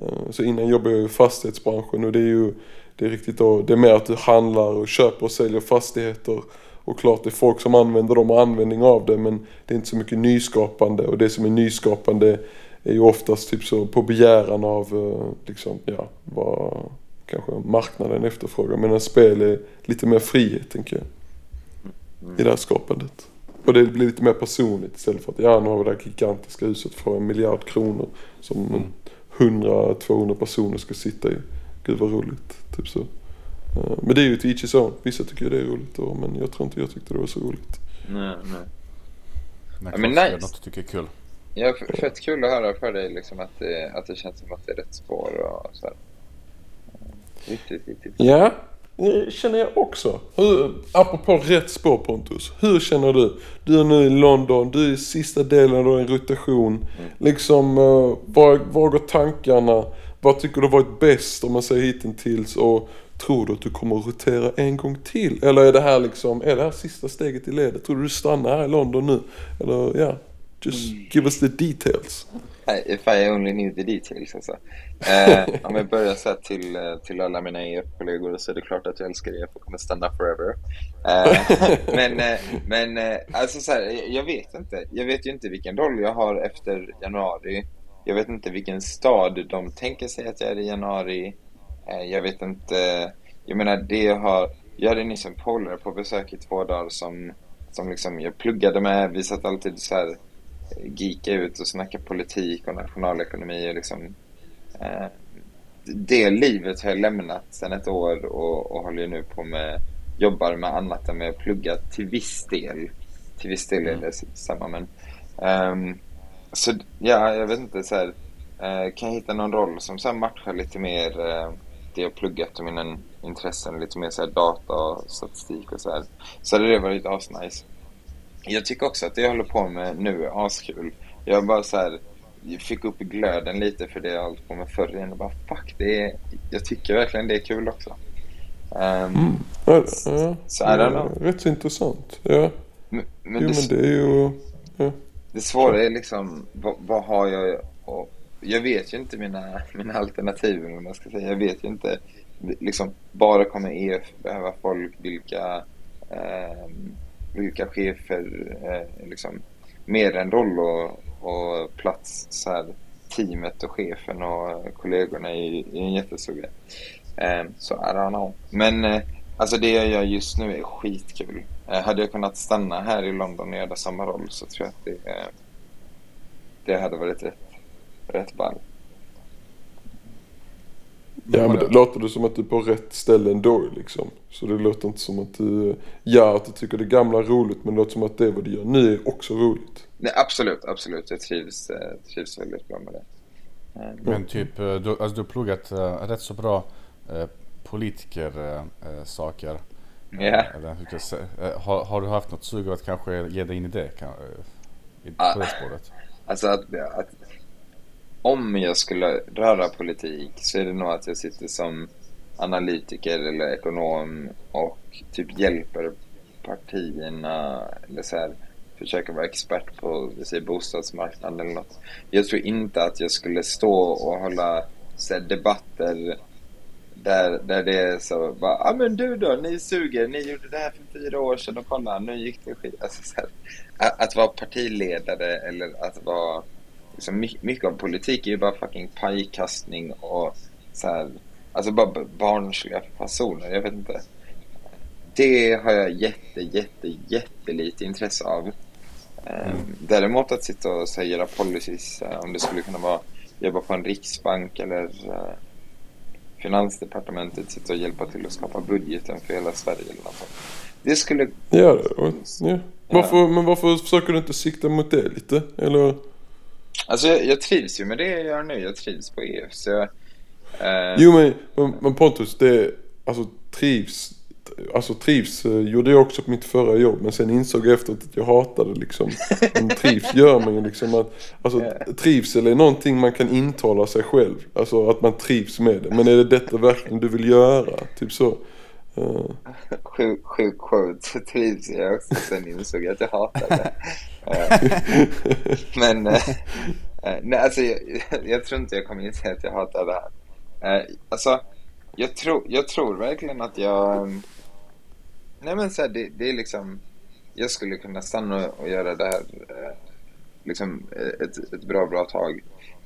Eh, så innan jobbade jag i fastighetsbranschen och det är ju det är riktigt då, det är mer att du handlar och köper och säljer fastigheter och klart det är folk som använder dem och har användning av det men det är inte så mycket nyskapande och det som är nyskapande är ju oftast typ så på begäran av eh, liksom, ja, vad kanske marknaden efterfrågar. Medan spel är lite mer frihet tänker jag i det här skapandet. Och det blir lite mer personligt istället för att ja, nu har vi det här gigantiska huset för en miljard kronor som mm. 100-200 personer ska sitta i. Gud vad roligt. Typ så. Eh, men det är ju ett each own. Vissa tycker det är roligt då, men jag tror inte jag tyckte det var så roligt. Nej, nej. Men, ja, men nice. något du tycker är kul. Ja, fett kul att höra för dig liksom att det, att det känns som att det är rätt spår och så här. Riktigt, riktigt. Ja, känner jag också. Hur, apropå rätt spår Pontus. Hur känner du? Du är nu i London, du är i sista delen av en rotation. Mm. Liksom, uh, var, var går tankarna? Vad tycker du har varit bäst om man säger hittills? Och tror du att du kommer att rotera en gång till? Eller är det här liksom, är det här sista steget i ledet? Tror du du stannar här i London nu? Eller ja, just mm. give us the details. If I only knew the details alltså. Eh, om jag börjar säga till, eh, till alla mina EF-kollegor så är det klart att jag älskar EF och kommer stanna forever. Eh, men eh, men eh, alltså så här, jag vet inte. Jag vet ju inte vilken roll jag har efter januari. Jag vet inte vilken stad de tänker sig att jag är i januari. Eh, jag vet inte. Jag menar, det jag har... Jag hade nyss en polare på besök i två dagar som, som liksom jag pluggade med. Vi satt alltid så här geeka ut och snacka politik och nationalekonomi och liksom eh, det livet har jag lämnat sedan ett år och, och håller nu på med jobbar med annat än med att plugga till viss del. Till viss del är det samma men Ehm, så ja, jag vet inte så här. eh, kan jag hitta någon roll som så här matchar lite mer eh, det jag pluggat och mina intressen, lite mer så här data och statistik och så här. Så hade det varit asnice. Jag tycker också att det jag håller på med nu är askul. Jag bara så här, jag fick upp glöden lite för det jag hållit på med förr igen och bara fuck, det är, jag tycker verkligen det är kul också. Ehm, Mm. Ja, ja. Så är det då. Rätt så intressant. Ja. Men, men Jo det, men det är ju... Ja. det svåra är liksom, vad, vad har jag och Jag vet ju inte mina, mina alternativ, vad man ska säga. Jag vet ju inte, liksom, bara kommer EF behöva folk, vilka, eh, vilka chefer, eh, liksom, mer än roll och, och plats, så här, teamet och chefen och kollegorna i en jättestor grej. Eh, så I don't know. Men eh, alltså det jag gör just nu är skitkul. Eh, hade jag kunnat stanna här i London och göra samma roll så tror jag att det, eh, det hade varit rätt, rätt ballt. Ja men det låter det som att du är på rätt ställe ändå liksom. Så det låter inte som att du, ja att du tycker det gamla är roligt men det låter som att det vad du gör nu är också roligt. Nej, absolut, absolut. Jag trivs, eh, trivs väldigt bra med det. Eh, Men typ, eh, du, alltså du har pluggat uh, rätt så bra uh, politikersaker. Säga? Eh, har, har du haft något sug av att kanske ge dig in i det? Kan, i, Ah. på det spåret? Alltså att, att om jag skulle röra politik så är det nog att jag sitter som analytiker eller ekonom och typ hjälper partierna eller så här, försöker vara expert på vi bostadsmarknaden eller något. Jag tror inte att jag skulle stå och hålla så här, debatter där, där det är så bara, ja ah, men du då, ni suger, ni gjorde det här för fyra år sedan och kolla, nu gick det skit. Alltså, så här, att, att vara partiledare eller att vara, liksom, my- mycket av politik är ju bara fucking pajkastning och så här, alltså bara barnsliga fasoner, jag vet inte. Det har jag jätte, jätte, jättelite intresse av. Ehm, Däremot att sitta och så här, göra policies, eh, om det skulle kunna vara jobba på en riksbank eller eh, Finansdepartementet sitta och hjälpa till att skapa budgeten för hela Sverige eller något sånt. Det skulle... Ja, ja. Varför, men varför försöker du inte sikta mot det lite? Eller? Alltså jag, jag trivs ju med det jag gör nu. Jag trivs på EF. Så jag, eh, Jo men, men, men Pontus, det, alltså trivs, alltså trivs eh, gjorde jag också på mitt förra jobb men sen insåg jag efteråt att jag hatade liksom. Men trivs gör man ju liksom att, alltså trivsel är någonting man kan intala sig själv. Alltså att man trivs med det. Men är det detta verkligen du vill göra? Typ så. Eh, Sjuk, sjuk quote. Så trivs jag också. Sen insåg jag att jag hatade det. Eh, men... Eh, eh, nej, alltså jag, jag tror inte jag kommer inse att jag hatar det här. Eh, Alltså, jag tro, jag tror verkligen att jag... Ehm, nej men så här, det, det är liksom... Jag skulle kunna stanna och göra det här eh, liksom eh, ett, ett bra, bra tag.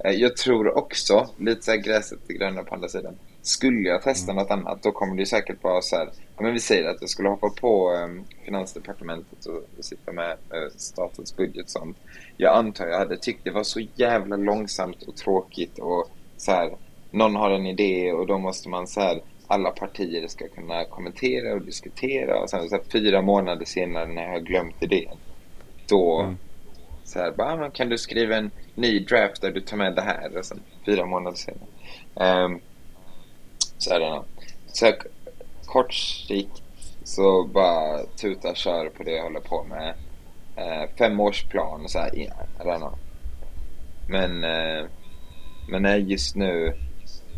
Eh, Jag tror också, lite så här gräset är grönare på andra sidan. Skulle jag testa något annat, då kommer det säkert vara så här. Ja, men vi säger att jag skulle hoppa på eh, Finansdepartementet och, och sitta med eh, statens budget sånt. Jag antar jag hade tyckt det var så jävla långsamt och tråkigt och så här. Någon har en idé och då måste man så här. Alla partier ska kunna kommentera och diskutera och sen så här, fyra månader senare när jag har glömt idén. Då Mm. så här, bara, "Ah, kan du skriva en ny draft där du tar med det här? Och sen fyra månader senare. Um, så är det nog. Så här, kort sikt så bara tuta kör på det jag håller på med. Uh, femårsplan och så här, know. Men, eh, men nej, just nu,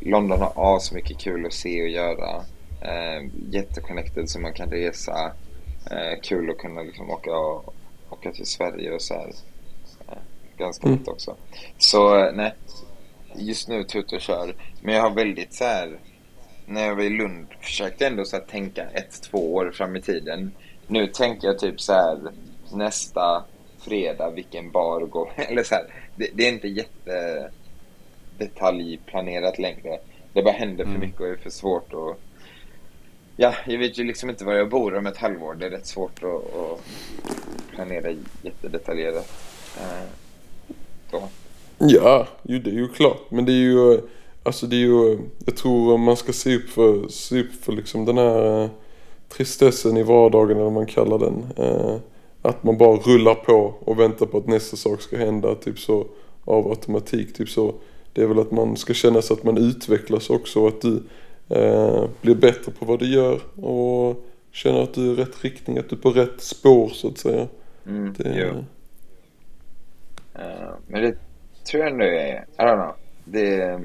London har så mycket kul att se och göra. Uh, jätteconnected så man kan resa. Eh, kul att kunna liksom åka, åka till Sverige och så här. Eh, ganska Mm. också. Så eh, nej, just nu tuta och kör. Men jag har väldigt så här. När jag var i Lund försökte jag ändå så här tänka ett, två år fram i tiden. Nu tänker jag typ så här nästa fredag vilken bar går. Eller så här, det, det är inte jätte detaljplanerat längre. Det bara händer för Mm. mycket och är för svårt att Ja, jag vet ju liksom inte var jag bor om ett halvår. Det är rätt svårt att, att planera jättedetaljerat. Eh, så. Ja, ju, det är ju klart. Men det är ju, alltså det är ju, jag tror man ska se upp för, se upp för liksom den här eh, tristessen i vardagen eller vad man kallar den. Eh, att man bara rullar på och väntar på att nästa sak ska hända. Typ så av automatik. Typ så. Det är väl att man ska känna sig att man utvecklas också och att du eh, blir bättre på vad du gör och känner att du är i rätt riktning, att du är på rätt spår så att säga. Mm, Det, jo. Eh, men det tror jag ändå är, I don't know. Det,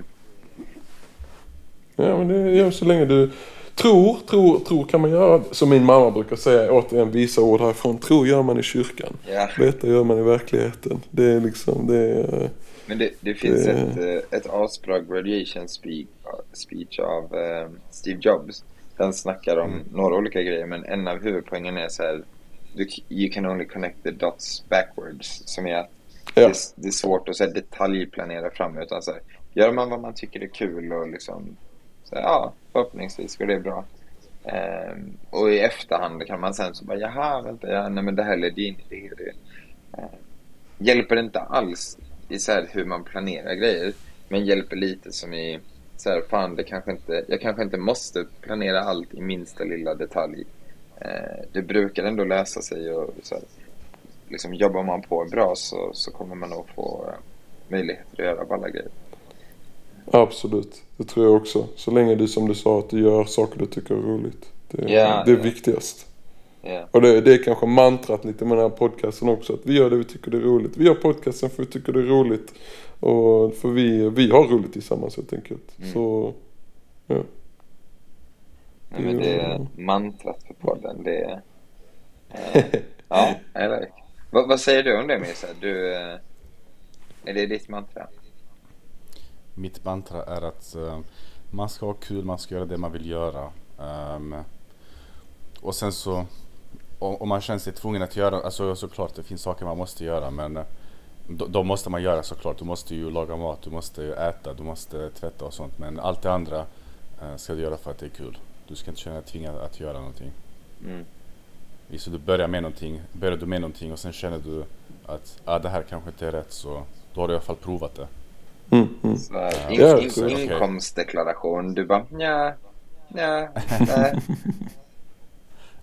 Ja men det gör så länge du tror, tror, tror kan man göra. Som min mamma brukar säga, återigen visa ord härifrån. Tro gör man i kyrkan. ja. Veta gör man i verkligheten. Det är liksom, det är... Men det, det finns Det- ett, eh, ett asbra graduation speak, speech av eh, Steve Jobs. Den snackar om Mm. några olika grejer men en av huvudpoängen är så här. Du, you can only connect the dots backwards. Som är att Ja. det, det är svårt att så här, detaljplanera fram utan så här, Gör man vad man tycker är kul och liksom så Ja, förhoppningsvis går det bra. Ehm, och i efterhand kan man sen så bara Jaha, vänta, ja, nej men det här ledde in i det. Ehm, det. Hjälper inte alls i så här hur man planerar grejer. Men hjälper lite som i så här, fan det kanske inte, jag kanske inte måste planera allt i minsta lilla detalj. Eh, det brukar ändå lösa sig och så här, liksom jobbar man på bra så, så kommer man nog få eh, möjligheter att göra alla grejer. Absolut, det tror jag också. Så länge du som du sa att du gör saker du tycker är roligt. Det, Ja, det är ja. viktigast. Ja, Och det, det är kanske mantrat lite med den här podcasten också. Att vi gör det vi tycker det är roligt. Vi gör podcasten för vi tycker det är roligt. Och för vi, vi har roligt tillsammans helt enkelt. Mm. Så, ja. Nej, men det är mantrat för podden. Det är, eh, ja, like. Vad, vad säger du om det Mirza? Du, eh, är det ditt mantra? Mitt mantra är att eh, man ska ha kul, man ska göra det man vill göra. Ehm, och sen så om, man känner sig tvungen att göra, alltså såklart det finns saker man måste göra men eh, då, då måste man göra såklart. Du måste ju laga mat, du måste ju äta, du måste tvätta och sånt. Men allt det andra eh, ska du göra för att det är kul. Du ska inte känna dig tvingad att göra någonting. Mm. Visst, du börjar med någonting, börjar du med någonting och sen känner du att ah, det här kanske inte är rätt så då har du i alla fall provat det. Mm, mm. Så, in, Ja, in, okej. inkomstdeklaration, du bara nja, nja, nej.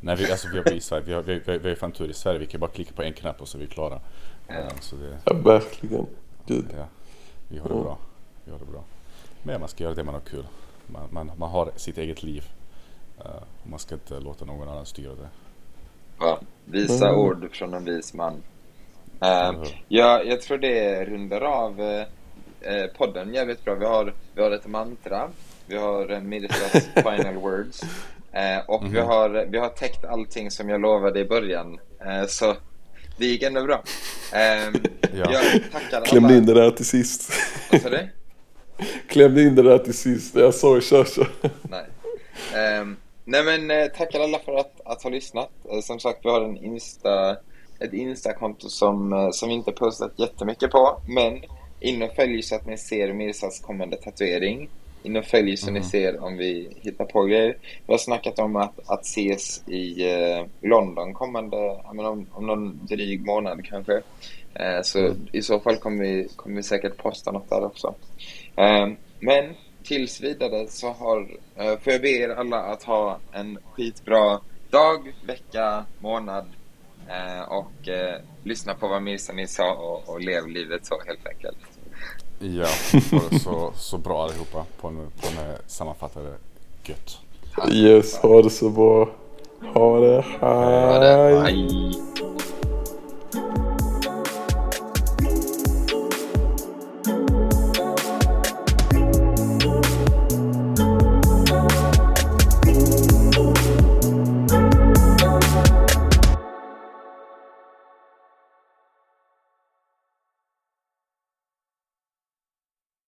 Nej, vi, alltså, vi, har, i Sverige, vi, har, vi, vi, vi har fan tur i Sverige. Vi kan bara klicka på en knapp och så är vi klara. Eh, så det, Ja, verkligen. Gud. ja, vi har det Mm. bra. Vi har det bra. Men man ska göra det man har kul. Man, man, man har sitt eget liv. Och man ska inte låta någon annan styra det. Ja, visa Mm. ord från en vis man. Hur? ja, jag tror det rundar av eh, podden jävligt bra. Vi har, vi har ett mantra, vi har eh, Mirsas final words eh, och vi, Mhm. har, vi har täckt allting som jag lovade i början. Eh, så det gick ändå bra. Eh, Ja. Jag tackar Klämde in alla. det där till sist. Vad sa du? Klämde in det där till sist. Jag sa kör kör. Nej. Ehm, nej men eh, tackar alla för att, att ha lyssnat. Eh, som sagt, vi har en Insta, ett Insta-konto som, som vi inte postat jättemycket på. Men in och följ så att ni ser Mirsas kommande tatuering. In och följ så ni ser om vi hittar på grejer. Vi har snackat om att, att ses i eh, London kommande, menar, om, om någon dryg månad kanske. Eh, så Mm. i så fall kommer vi, kommer vi säkert posta något där också. Ehm, men tills vidare så har, eh, får jag be er alla att ha en skitbra dag, vecka, månad eh, Eh, och eh, lyssna på vad Mirsanin sa och, och lev livet så helt enkelt. Ja, så, så bra allihopa på en, på en eh, sammanfattade gött. Yes, ha det så bra. Ha det, hej. Ha det, hej.